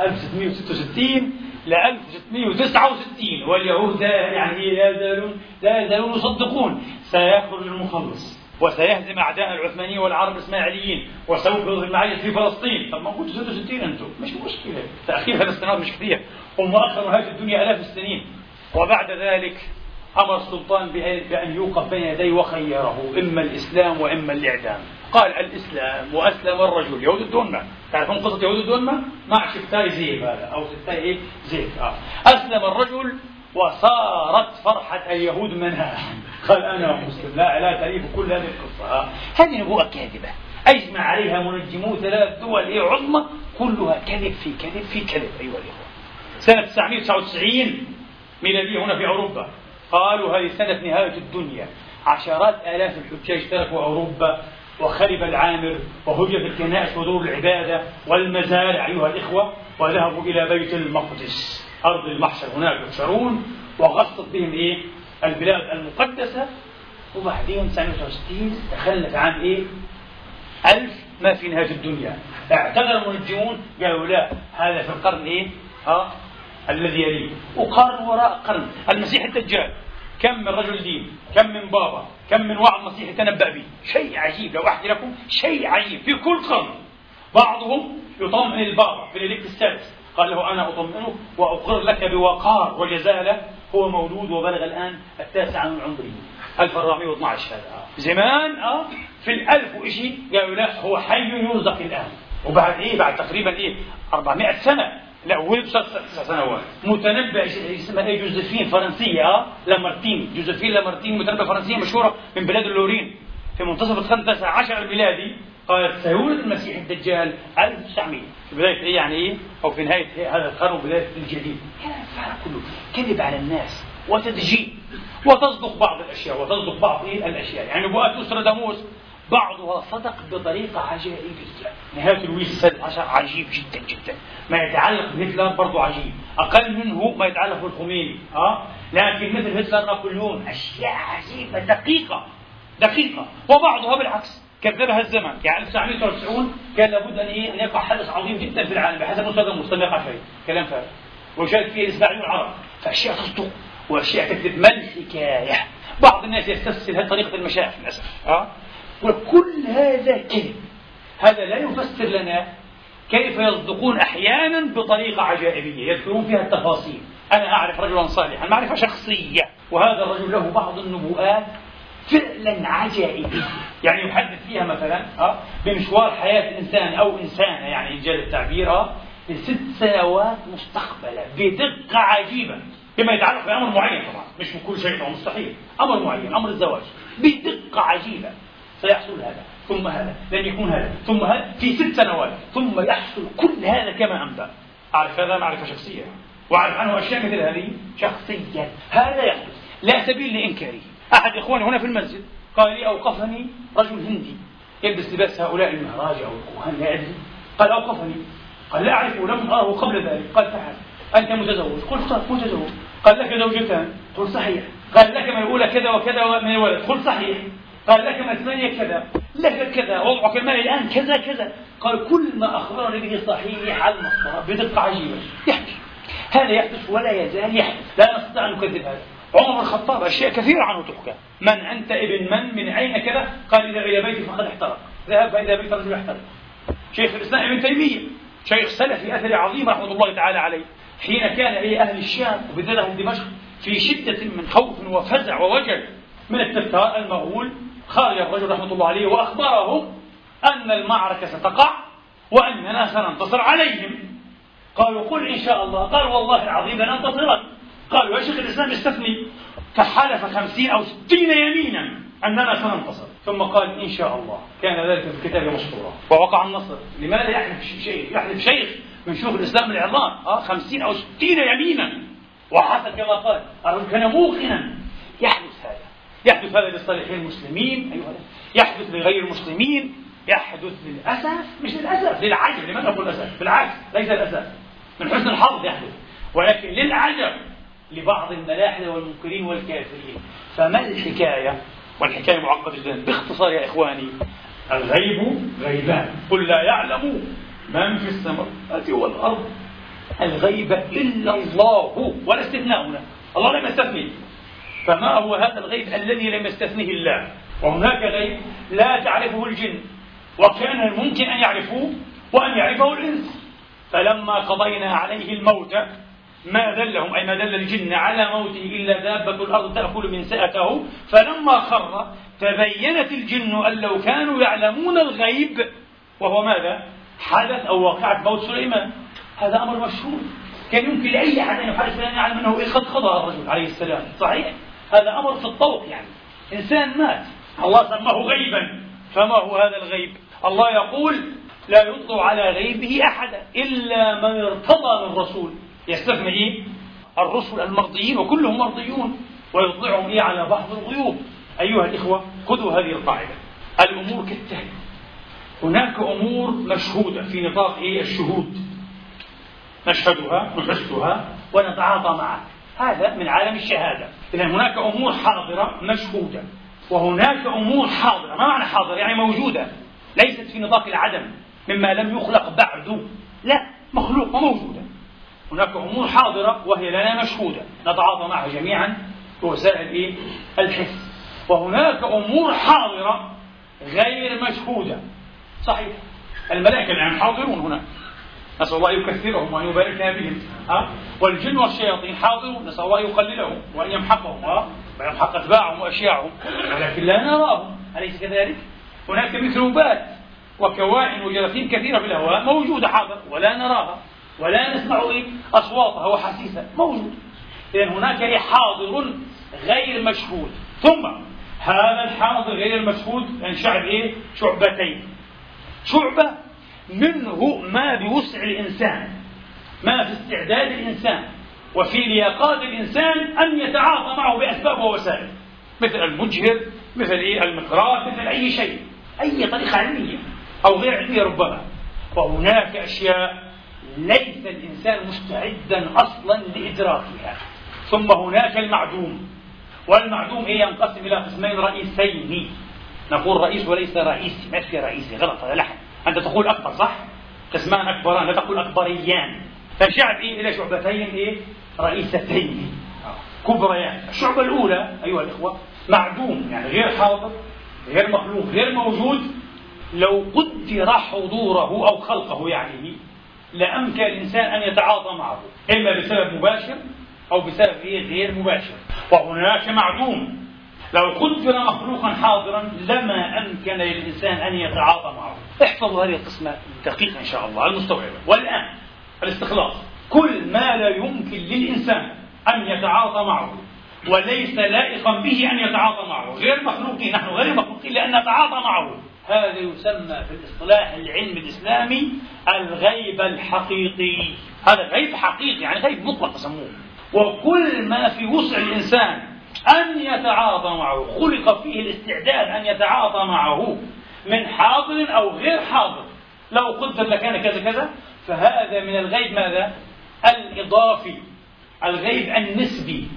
1666 ل 1669 واليهود يعني لا يزالون لا يزالون يصدقون. سيخرج المخلص وسيهزم أعداء العثمانيين والعرب الإسماعيليين وسوف يظهر المعاجز في فلسطين. طب ما كنتوا 66 أنتم؟ مش مشكلة. تأخير ثلاث سنوات مش كثير اخروا هذه الدنيا آلاف السنين. وبعد ذلك أمر السلطان بأن يوقف بين يديه وخيره إما الإسلام وإما الإعدام. قال الإسلام وأسلم الرجل. يهود الدنمة تعرفون قصة يهود الدنمة مع شفتاي زيب هذا أو شفتاي إيه؟ زيب آه. أسلم الرجل وصارت فرحة اليهود منها. قال أنا مسلم لا لا تليف كل هذه القصة. هذه نبوءة كاذبة. أجمع عليها منجمو ثلاث دول هي عظمى كلها كذب في كذب في كذب أيها الإخوة. سنة 999 ميلادية هنا في أوروبا. قالوا هذه سنة نهاية الدنيا. عشرات آلاف الحجاج تركوا أوروبا. وخرب العامر وهجت الكنائس ودور العبادة والمزارع أيها الإخوة وذهبوا إلى بيت المقدس أرض المحشر. هناك يحشرون وغصت بهم إيه؟ البلاد المقدسة. وبعدين سنة 69 دخلنا في عام إيه؟ ألف ما في نهاية الدنيا. اعتذر المنجمون قالوا لا هذا في القرن إيه؟ ها الذي يليه. وقرن وراء قرن المسيح الدجال. كم من رجل دين كم من بابا كم من وعظ مسيحي تنبأ به. شيء عجيب لو أحكي لكم شيء عجيب. في كل قرن بعضهم يطمئن البابا في الإليك السادس قال له أنا أطمئنك وأقر لك بوقار وجزالة هو مولود وبلغ الآن التاسع من عمره 1412 هذا. زمان آه في الألف وإشي قالوا لا هو حي يرزق الآن. وبعد إيه؟ بعد تقريبا إيه؟ 400 سنة. لا ولد تسع سنوات متنبئة اسمها إيه جوزيفين فرنسية آه لامارتين جوزيفين لامارتين متنبئة فرنسية مشهورة من بلاد اللورين. في منتصف القرن التاسع عشر الميلادي قالت سيولد المسيح الدجال 1900 في بداية إيه يعني إيه؟ أو في نهاية هذا القرن وبداية الجديد. كلام كله. كذب على الناس. وتدجيل وتصدق بعض الأشياء. وتصدق بعض إيه الأشياء. يعني نبوءات نوستراداموس بعضها صدق بطريقة عجائبية نهاية لويس السادس عشر عجيب جدا جدا. ما يتعلق بهتلر برضه عجيب. أقل منه ما يتعلق بالخميني أه؟ لكن مثل هتلر نابليون أشياء عجيبة دقيقة دقيقة. وبعضها بالعكس. كذبها الزمن. يعني 1993 كان لابد أن يقع حدث عظيم جدا في العالم. بحسب مستوى يقع شيء كلام فارغ. وشارك فيه الاسماعيليون العرب. فأشياء تصدق وأشياء تكذب. ما الحكاية؟ بعض الناس يستسهل هذه طريقة المشايخ للأسف آه؟ وكل هذا كذب هذا لا يفسر لنا كيف يصدقون أحيانا بطريقة عجائبية يذكرون فيها التفاصيل. أنا أعرف رجلا صالحا معرفة شخصية وهذا الرجل له بعض النبوءات فعلا عجائبية. يعني يحدث فيها مثلا آه بمشوار حياة إنسان أو إنسانة يعني ان جاز التعبير آه لست سنوات مستقبله بدقة عجيبة. بما يتعلق بأمر معين طبعا مش كل شيء مستحيل. أمر معين أمر الزواج بدقة عجيبة. سيحصل هذا ثم هذا لن يكون هذا ثم هذا في ست سنوات ثم يحصل كل هذا كما أنبأ أعرف هذا معرفة شخصية وأعرف عنه أشياء مثل هذه شخصيا. هذا يحدث لا سبيل لإنكاره أحد إخواني هنا في المسجد قال لي أوقفني رجل هندي يلبس لباس هؤلاء المهراج أو الكهان لا أدري. قال أوقفني. قال لا أعرفه لم أراه قبل ذلك. قال تعال أنت متزوج؟ قلت متزوج. قال لك زوجتان؟ قلت صحيح. قال لك من الأولى كذا وكذا من الولد؟ قلت صحيح. قال لك الثانية كذا. لك كذا. وضعك المالي الآن كذا كذا. قال كل ما أخبرني به صحيح على المسطرة بدقة عجيبة يحدث. هذا يحدث ولا يزال يحدث. لا نستطيع أن نكذب هذا. عمر بن الخطاب أشياء كثيرة عنه تحكى. من أنت ابن من؟ من أين كذا؟ قال إذا إلى بيتي فقد احترق. ذهب فإذا بيت رجل يحترق شيخ الإسلام ابن تيمية شيخ سلفي أثري عظيم رحمة الله تعالى عليه. حين كان إلى أهل الشام وبالذات دمشق في شدة من خوف وفزع ووجل من التتار المغول خرج الرجل رحمة الله عليه وأخبرهم أن المعركة ستقع وأننا سننتصر عليهم. قالوا قل إن شاء الله. قال والله العظيم لننتصرن قالوا يا شيخ الإسلام استثني. فحلف خمسين أو ستين يمينا أننا سننتصر. ثم قال إن شاء الله. كان ذلك في الكتاب مسطورا ووقع النصر. لماذا يحلف شيخ؟ يحلف شيخ من شيوخ الإسلام العظام. آه خمسين أو ستين يمينا. وحصل كما قال الرجل كان موقنا هذا يحدث هذا لصالح المسلمين أيها يحدث لغير المسلمين يحدث للأسف مش للأسف للعجب لماذا نقول الأسف بالعكس ليس الأسف من حسن الحظ يحدث ولكن للعجب لبعض الملاحدة والمنكرين والكافرين. فما الحكاية؟ والحكاية معقدة جدا. باختصار يا إخواني الغيب غيبان. قل لا يعلم من في السماوات والأرض. الغيب إلا الله ولا استثناء هنا. الله لم يستثني. فما هو هذا الغيب الذي لم يستثنه الله؟ وهناك غيب لا تعرفه الجن وكان الممكن أن يعرفوه وأن يعرفه الإنس. فلما قضينا عليه الموت ما دلهم أي ما دل الجن على موته إلا دابة الأرض تأكل من سأته. فلما خر تبينت الجن أن لو كانوا يعلمون الغيب وهو ماذا؟ حدث أو وقعت موت سليمان. هذا أمر مشهور. كان يمكن لأي أحد أن يحدث أن يعلم أنه قد قضى الرجل عليه السلام. صحيح؟ هذا أمر في الطوق يعني. إنسان مات. الله سماه غيبا. فما هو هذا الغيب؟ الله يقول لا يطلع على غيبه أحدا إلا من ارتضى من رسول. يستثني إيه؟ الرسل المرضيين وكلهم مرضيون. ويطلعهم إيه على بعض الغيوب. أيها الإخوة خذوا هذه القاعدة. الأمور كالتالي. هناك أمور مشهودة في نطاق إيه؟ الشهود. نشهدها نحسها ونتعاطى معها. هذا من عالم الشهادة. إذا هناك أمور حاضرة مشهودة وهناك أمور حاضرة. ما معنى حاضرة؟ يعني موجودة ليست في نطاق العدم مما لم يخلق بعد. لا مخلوقة موجودة. هناك أمور حاضرة وهي لنا مشهودة. نتعاطى معها جميعا بوسائل إيه؟ الحس وهناك أمور حاضرة غير مشهودة. صحيح. الملائكة الآن حاضرون هنا. نسأل الله يكثرهم وأن يباركنا بهم ها والجن والشياطين حاضرون نسأل الله يقللهم وأن يمحقهم ها ويمحق أتباعهم وأشياعهم ولكن لا نراهم أليس كذلك؟ هناك ميكروبات وكوائن وجراثيم كثيرة في الهواء موجودة حاضر ولا نراها ولا نسمع؟ أصواتها وحسيسها موجود إذا هناك حاضر غير مشهود ثم هذا الحاضر غير المشهود ينشعب إيه؟ شعبتين شعبة منه ما بوسع الإنسان ما في استعداد الإنسان وفي لياقات الإنسان أن يتعاطى معه بأسباب ووسائل مثل المجهر مثل إيه؟ المقراء مثل أي شيء أي طريقة علمية أو غير علمية ربما. وهناك أشياء ليس الإنسان مستعدا أصلا لإدراكها. ثم هناك المعدوم والمعدوم إيه ينقسم إلى قسمين رئيسين. نقول رئيس وليس رئيسي ما في رئيسي غلط هذا لحن. أنت تقول أكبر صح؟ قسمان أكبران لا تقول أكبريان. فالشعب إيه إلى شعبتين إيه؟ رئيستين. كبريان. الشعبة الأولى أيها الإخوة معدوم يعني غير حاضر غير مخلوق غير موجود. لو قدر حضوره أو خلقه يعني لأمكن الإنسان أن يتعاطى معه إما بسبب مباشر أو بسبب إيه؟ غير مباشر. وهناك معدوم. لو قدر مخلوقا حاضرا لما أمكن للإنسان أن يتعاطى معه. احفظوا هذه القسمة دقيقة إن شاء الله المستوعبة. والآن الاستخلاص. كل ما لا يمكن للإنسان أن يتعاطى معه وليس لائقا به أن يتعاطى معه. غير مخلوقين نحن غير مخلوقين لأن نتعاطى معه. هذا يسمى في الاصطلاح العلمي الإسلامي الغيب الحقيقي. هذا غيب حقيقي يعني غيب مطلق يسموه. وكل ما في وسع الإنسان أن يتعاطى معه خلق فيه الاستعداد أن يتعاطى معه من حاضر أو غير حاضر. لو قدر لكان كذا كذا فهذا من الغيب ماذا؟ الإضافي الغيب النسبي.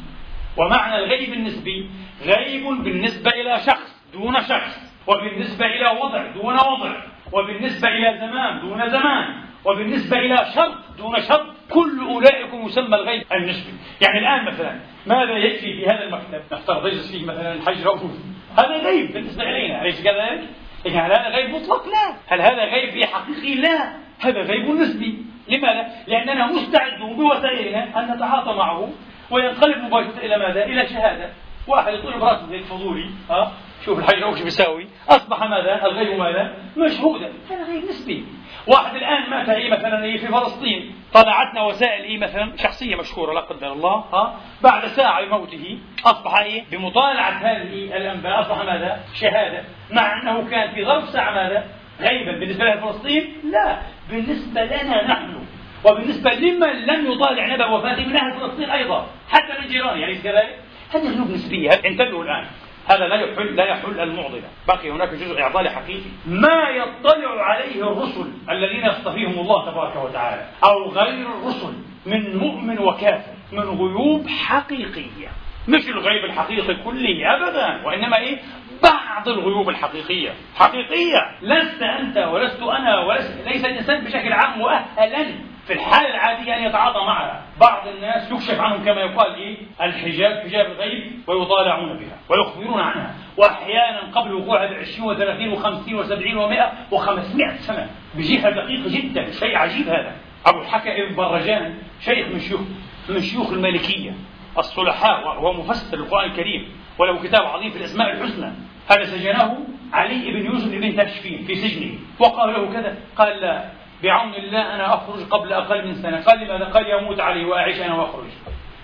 ومعنى الغيب النسبي غيب بالنسبة إلى شخص دون شخص. وبالنسبة إلى وضع دون وضع. وبالنسبة إلى زمان دون زمان. وبالنسبة إلى شرط دون شرط كل أولئكم يسمى الغيب النسبي يعني الآن مثلا ماذا يكفي في هذا المكتب نفترض يجلس فيه مثلا الحج رؤوف هذا غيب بالنسبة إلينا أليس كذلك؟ إيه، هل هذا غيب مطلق؟ لا هل هذا غيب حقيقي؟ لا هذا غيب نسبي لماذا؟ لأننا مستعدون بوسائلنا أن نتعاطى معه وينقلب مباشرة إلى ماذا؟ إلى شهادة واحد يطلب زي الفضولي ها شوف الحجر وش بيساوي. أصبح ماذا؟ الغيب ماذا؟ مشهودا هذا غيب نسبي. واحد الآن مات إيه مثلا إيه في فلسطين. طلعتنا وسائل إيه مثلا شخصية مشهورة لا قدر الله. ها؟ بعد ساعة بموته أصبح إيه بمطالعة هذه الأنباء. أصبح ماذا؟ شهادة. مع أنه كان في ظرف ساعة ماذا؟ غيبا. بالنسبة لفلسطين لا. بالنسبة لنا نحن. وبالنسبة لمن لم يطالع نبأ وفاته من أهل فلسطين أيضا. حتى من جيرانه يعني كذلك. هذه ذنوب نسبية. انتبهوا الآن؟ هذا لا يحل لا يحل المعضلة، بقي هناك جزء اعضالي حقيقي، ما يطلع عليه الرسل الذين يصطفيهم الله تبارك وتعالى، أو غير الرسل من مؤمن وكافر، من غيوب حقيقية، مش الغيب الحقيقي كله ابدا، وإنما إيه؟ بعض الغيوب الحقيقية، حقيقية، لست أنت ولست أنا ولست ليس الإنسان بشكل عام مؤهلا في الحالة العادية أن يتعاطى معها بعض الناس يكشف عنهم كما يقال إيه الحجاب حجاب الغيب ويطالعون بها ويخبرون عنها. وأحيانا قبل وقوعها ب 20 و30 و50 و70 و100 و500 سنة بجهة دقيقة جدا شيء عجيب هذا. أبو الحكى ابن برجان شيخ من شيوخ من شيوخ المالكية الصلحاء وهو مفسر القرآن الكريم وله كتاب عظيم في الأسماء الحسنى. هذا سجنه علي بن يوسف بن تشفين في سجنه وقال له كذا قال لا بعون الله أنا أخرج قبل أقل من سنة. قال لماذا؟ قال يموت علي وأعيش أنا وأخرج.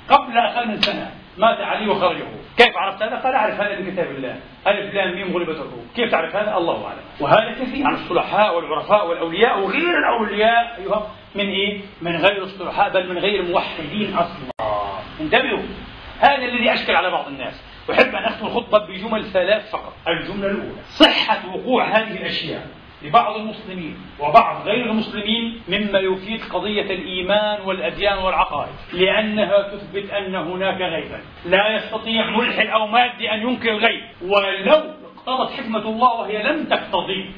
قبل أقل من سنة مات علي وخرجه. كيف عرفت هذا؟ قال أعرف هذا من كتاب الله. ألف لام ميم غلبت الروم كيف تعرف هذا؟ الله أعلم. وهذا كثير. عن الصلحاء والعرفاء والأولياء وغير الأولياء أيها من إيه؟ من غير الصلحاء بل من غير الموحدين أصلا. انتبهوا. هذا الذي أشكل على بعض الناس. أحب أن أختم الخطبة بجمل ثلاث فقط. الجملة الأولى صحة وقوع هذه الأشياء. لبعض المسلمين وبعض غير المسلمين مما يفيد قضية الإيمان والأديان والعقائد لأنها تثبت أن هناك غيبا. لا يستطيع ملحد أو مادي أن ينكر الغيب. ولو اقتضت حكمة الله وهي لم تقتضي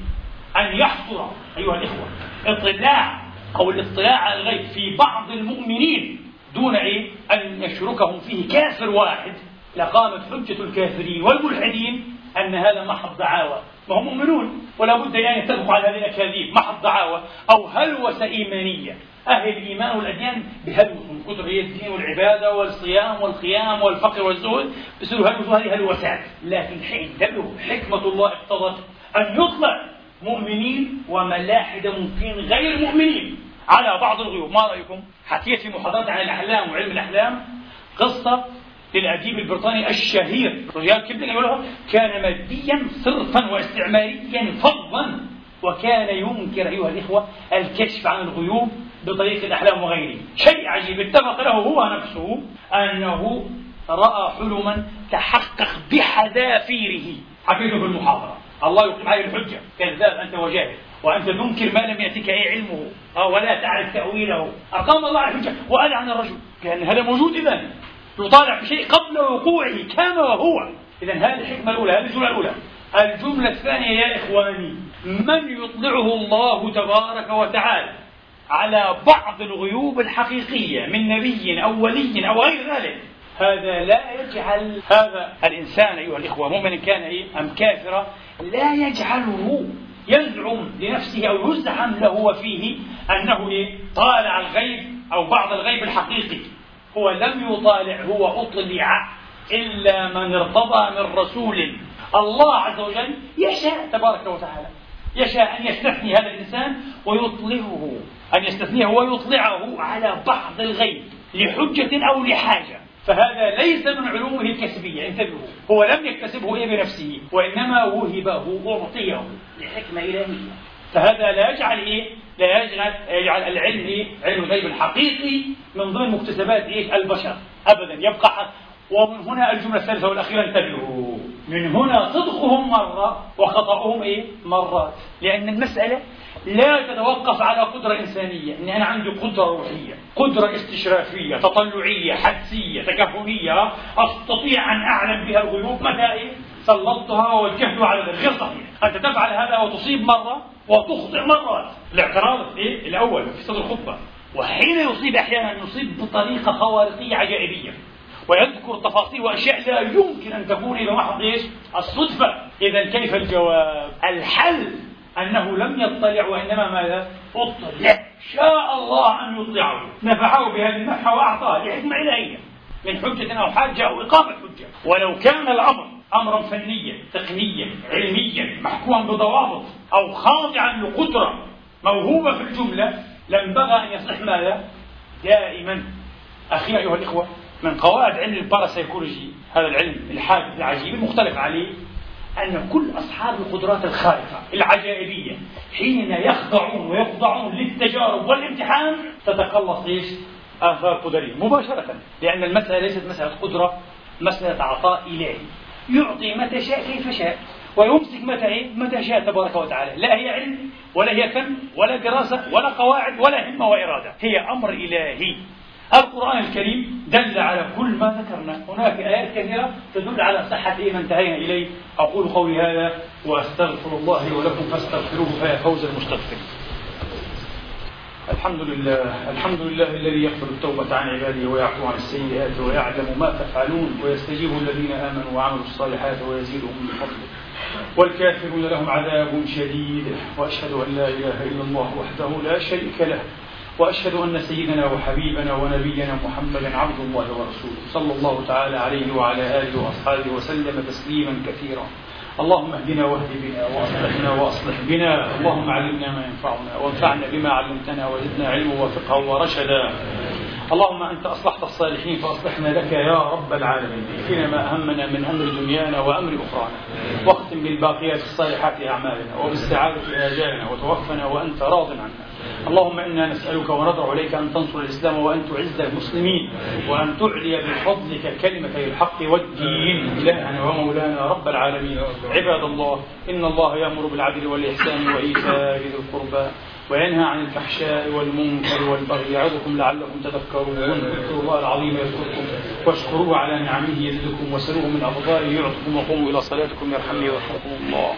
أن يحصر أيها الإخوة اطلاع أو الاطلاع على الغيب في بعض المؤمنين دون إيه؟ أن يشركهم فيه كافر واحد لقامت حجة الكافرين والملحدين أن هذا محض دعاوى وهم مؤمنون ولا بد أن يتفقوا على هذه الأكاذيب. محض دعاوى أو هلوسة إيمانية؟ أهل الإيمان والأديان بهلوس من كثر هي الدين والعبادة والصيام والقيام والفقر والزهد. بصيروا هلوسوا هذه هلوسات لكن حين حكمة الله اقتضت أن يطلق مؤمنين وملاحدة ممكن غير مؤمنين. على بعض الغيوب ما رأيكم؟ حكيت في محاضرات عن الأحلام وعلم الأحلام. قصة للأديب البريطاني الشهير. رجال كيبلينج يقول كان ماديا صرفا واستعماريا فظا وكان ينكر أيها الإخوة الكشف عن الغيوب بطريقة الأحلام وغيره. شيء عجيب. اتفق له هو نفسه أنه رأى حلما تحقق بحذافيره. حكيته في المحاضرة. الله يقيم عليه الحجة. كذاب أنت وجاهل. وأنت تنكر ما لم يأتك أي علمه ولا تعرف تأويله. أقام الله على الحجة. وألعن الرجل. كان هذا موجود إذا يطالع بشيء قبل وقوعه كان وهو إذا هذه الحكمة الأولى هذه الجملة الأولى. الجملة الثانية يا إخواني من يطلعه الله تبارك وتعالى على بعض الغيوب الحقيقية من نبي أو ولي أو غير ذلك هذا لا يجعل هذا الإنسان أيها الإخوة مؤمن كان إيه أم كافرا لا يجعله يزعم لنفسه أو يزعم له وفيه أنه إيه؟ طالع الغيب أو بعض الغيب الحقيقي. هو لم يطالع هو أطلع إلا من ارتضى من رسول الله عز وجل يشاء تبارك وتعالى. يشاء أن يستثني هذا الإنسان ويطلعه أن يستثنيه ويطلعه على بعض الغيب لحجة أو لحاجة. فهذا ليس من علومه الكسبية انتبهوا. هو لم يكتسبه إيه بنفسه؟ وإنما وهبه أعطيه. لحكمة إلهية. فهذا لا يجعل إيه؟ لا يجعل يجعل العلم إيه؟ علم الغيب الحقيقي من ضمن مكتسبات إيه؟ البشر. أبدا. يبقى حق. ومن هنا الجملة الثالثة والأخيرة انتبهوا. من هنا صدقهم مرة وخطأهم إيه؟ مرات. لأن المسألة لا تتوقف على قدرة إنسانية. إن أنا عندي قدرة روحية قدرة استشرافية تطلعية حدسية تكهنية أستطيع أن أعلم بها الغيوب متى إيه؟ سلطتها ووجهتها على ذلك غير صحيح. أنت تفعل هذا وتصيب مرة وتخطئ مرات الاعتراض إيه؟ الأول في صدر الخطبة وحين يصيب أحيانا يصيب بطريقة خوارقية عجائبية ويذكر تفاصيل وأشياء لا يمكن أن تكون الا محض إيش؟ الصدفة، اذا كيف الجواب؟ الحل أنه لم يطلع وإنما ماذا؟ أطلع، شاء الله أن يطلعه، نفعه بهذه النفحه وأعطاه لحكمة إلهية من حجة أو حاجة أو إقامة حجة، ولو كان الأمر امرا فنيا تقنيا علميا محكوما بضوابط أو خاضعا لقدرة موهوبة في الجملة لانبغى أن يصح ماذا؟ دائما أخي أيها الإخوة من قواعد علم الباراسيكولوجي هذا العلم الحادث العجيب المختلف عليه أن كل أصحاب القدرات الخارقة العجائبية حين يخضعون ويخضعون للتجارب والامتحان تتقلص إيش؟ آثار قدرية مباشرة لأن المسألة ليست مسألة قدرة مسألة عطاء إلهي يعطي متى شاء كيف شاء ويمسك متى إيه؟ متى شاء تبارك وتعالى. لا هي علم ولا هي فن ولا دراسة ولا قواعد ولا همة وإرادة. هي أمر إلهي. القرآن الكريم دل على كل ما ذكرنا. هناك آيات كثيرة تدل على صحة ما انتهينا إليه. أقول قولي هذا وأستغفر الله ولكم فاستغفروه فيا فوز المستغفرين. الحمد لله الحمد لله الذي يقبل التوبة عن عباده ويعفو عن السيئات ويعلم ما تفعلون ويستجيب الذين آمنوا وعملوا الصالحات ويزيدهم من فضله. والكافرون لهم عذاب شديد وأشهد أن لا إله إلا الله وحده لا شريك له وأشهد أن سيدنا وحبيبنا ونبينا محمدا عبد الله ورسوله صلى الله تعالى عليه وعلى آله وأصحابه وسلم تسليما كثيرا. اللهم اهدنا واهد بنا واصلحنا واصلح بنا. اللهم علمنا ما ينفعنا وانفعنا بما علمتنا وزدنا علما وفقها ورشدا. اللهم أنت أصلحت الصالحين فأصلحنا لك يا رب العالمين. اكفنا ما أهمنا من أمر دنيانا وأمر أخرانا. واختم بالباقيات الصالحات أعمالنا وبالسعادة آجالنا وتوفنا وأنت راض عنا. اللهم إنا نسألك ونضع إليك أن تنصر الإسلام وأن تعز المسلمين وأن تعلي بفضلك كلمة الحق والدين. إلهنا ومولانا رب العالمين. عباد الله إن الله يأمر بالعدل والإحسان وإيتاء ذي القربى. وينهى عن الفحشاء والمنكر والبغي يعظكم لعلكم تذكرون. اذكروا الله العظيم يذكركم واشكروه على نعمه يزدكم وسلوه من أفضاله يعطكم وقوموا إلى صلاتكم يرحمني ويرحمكم الله.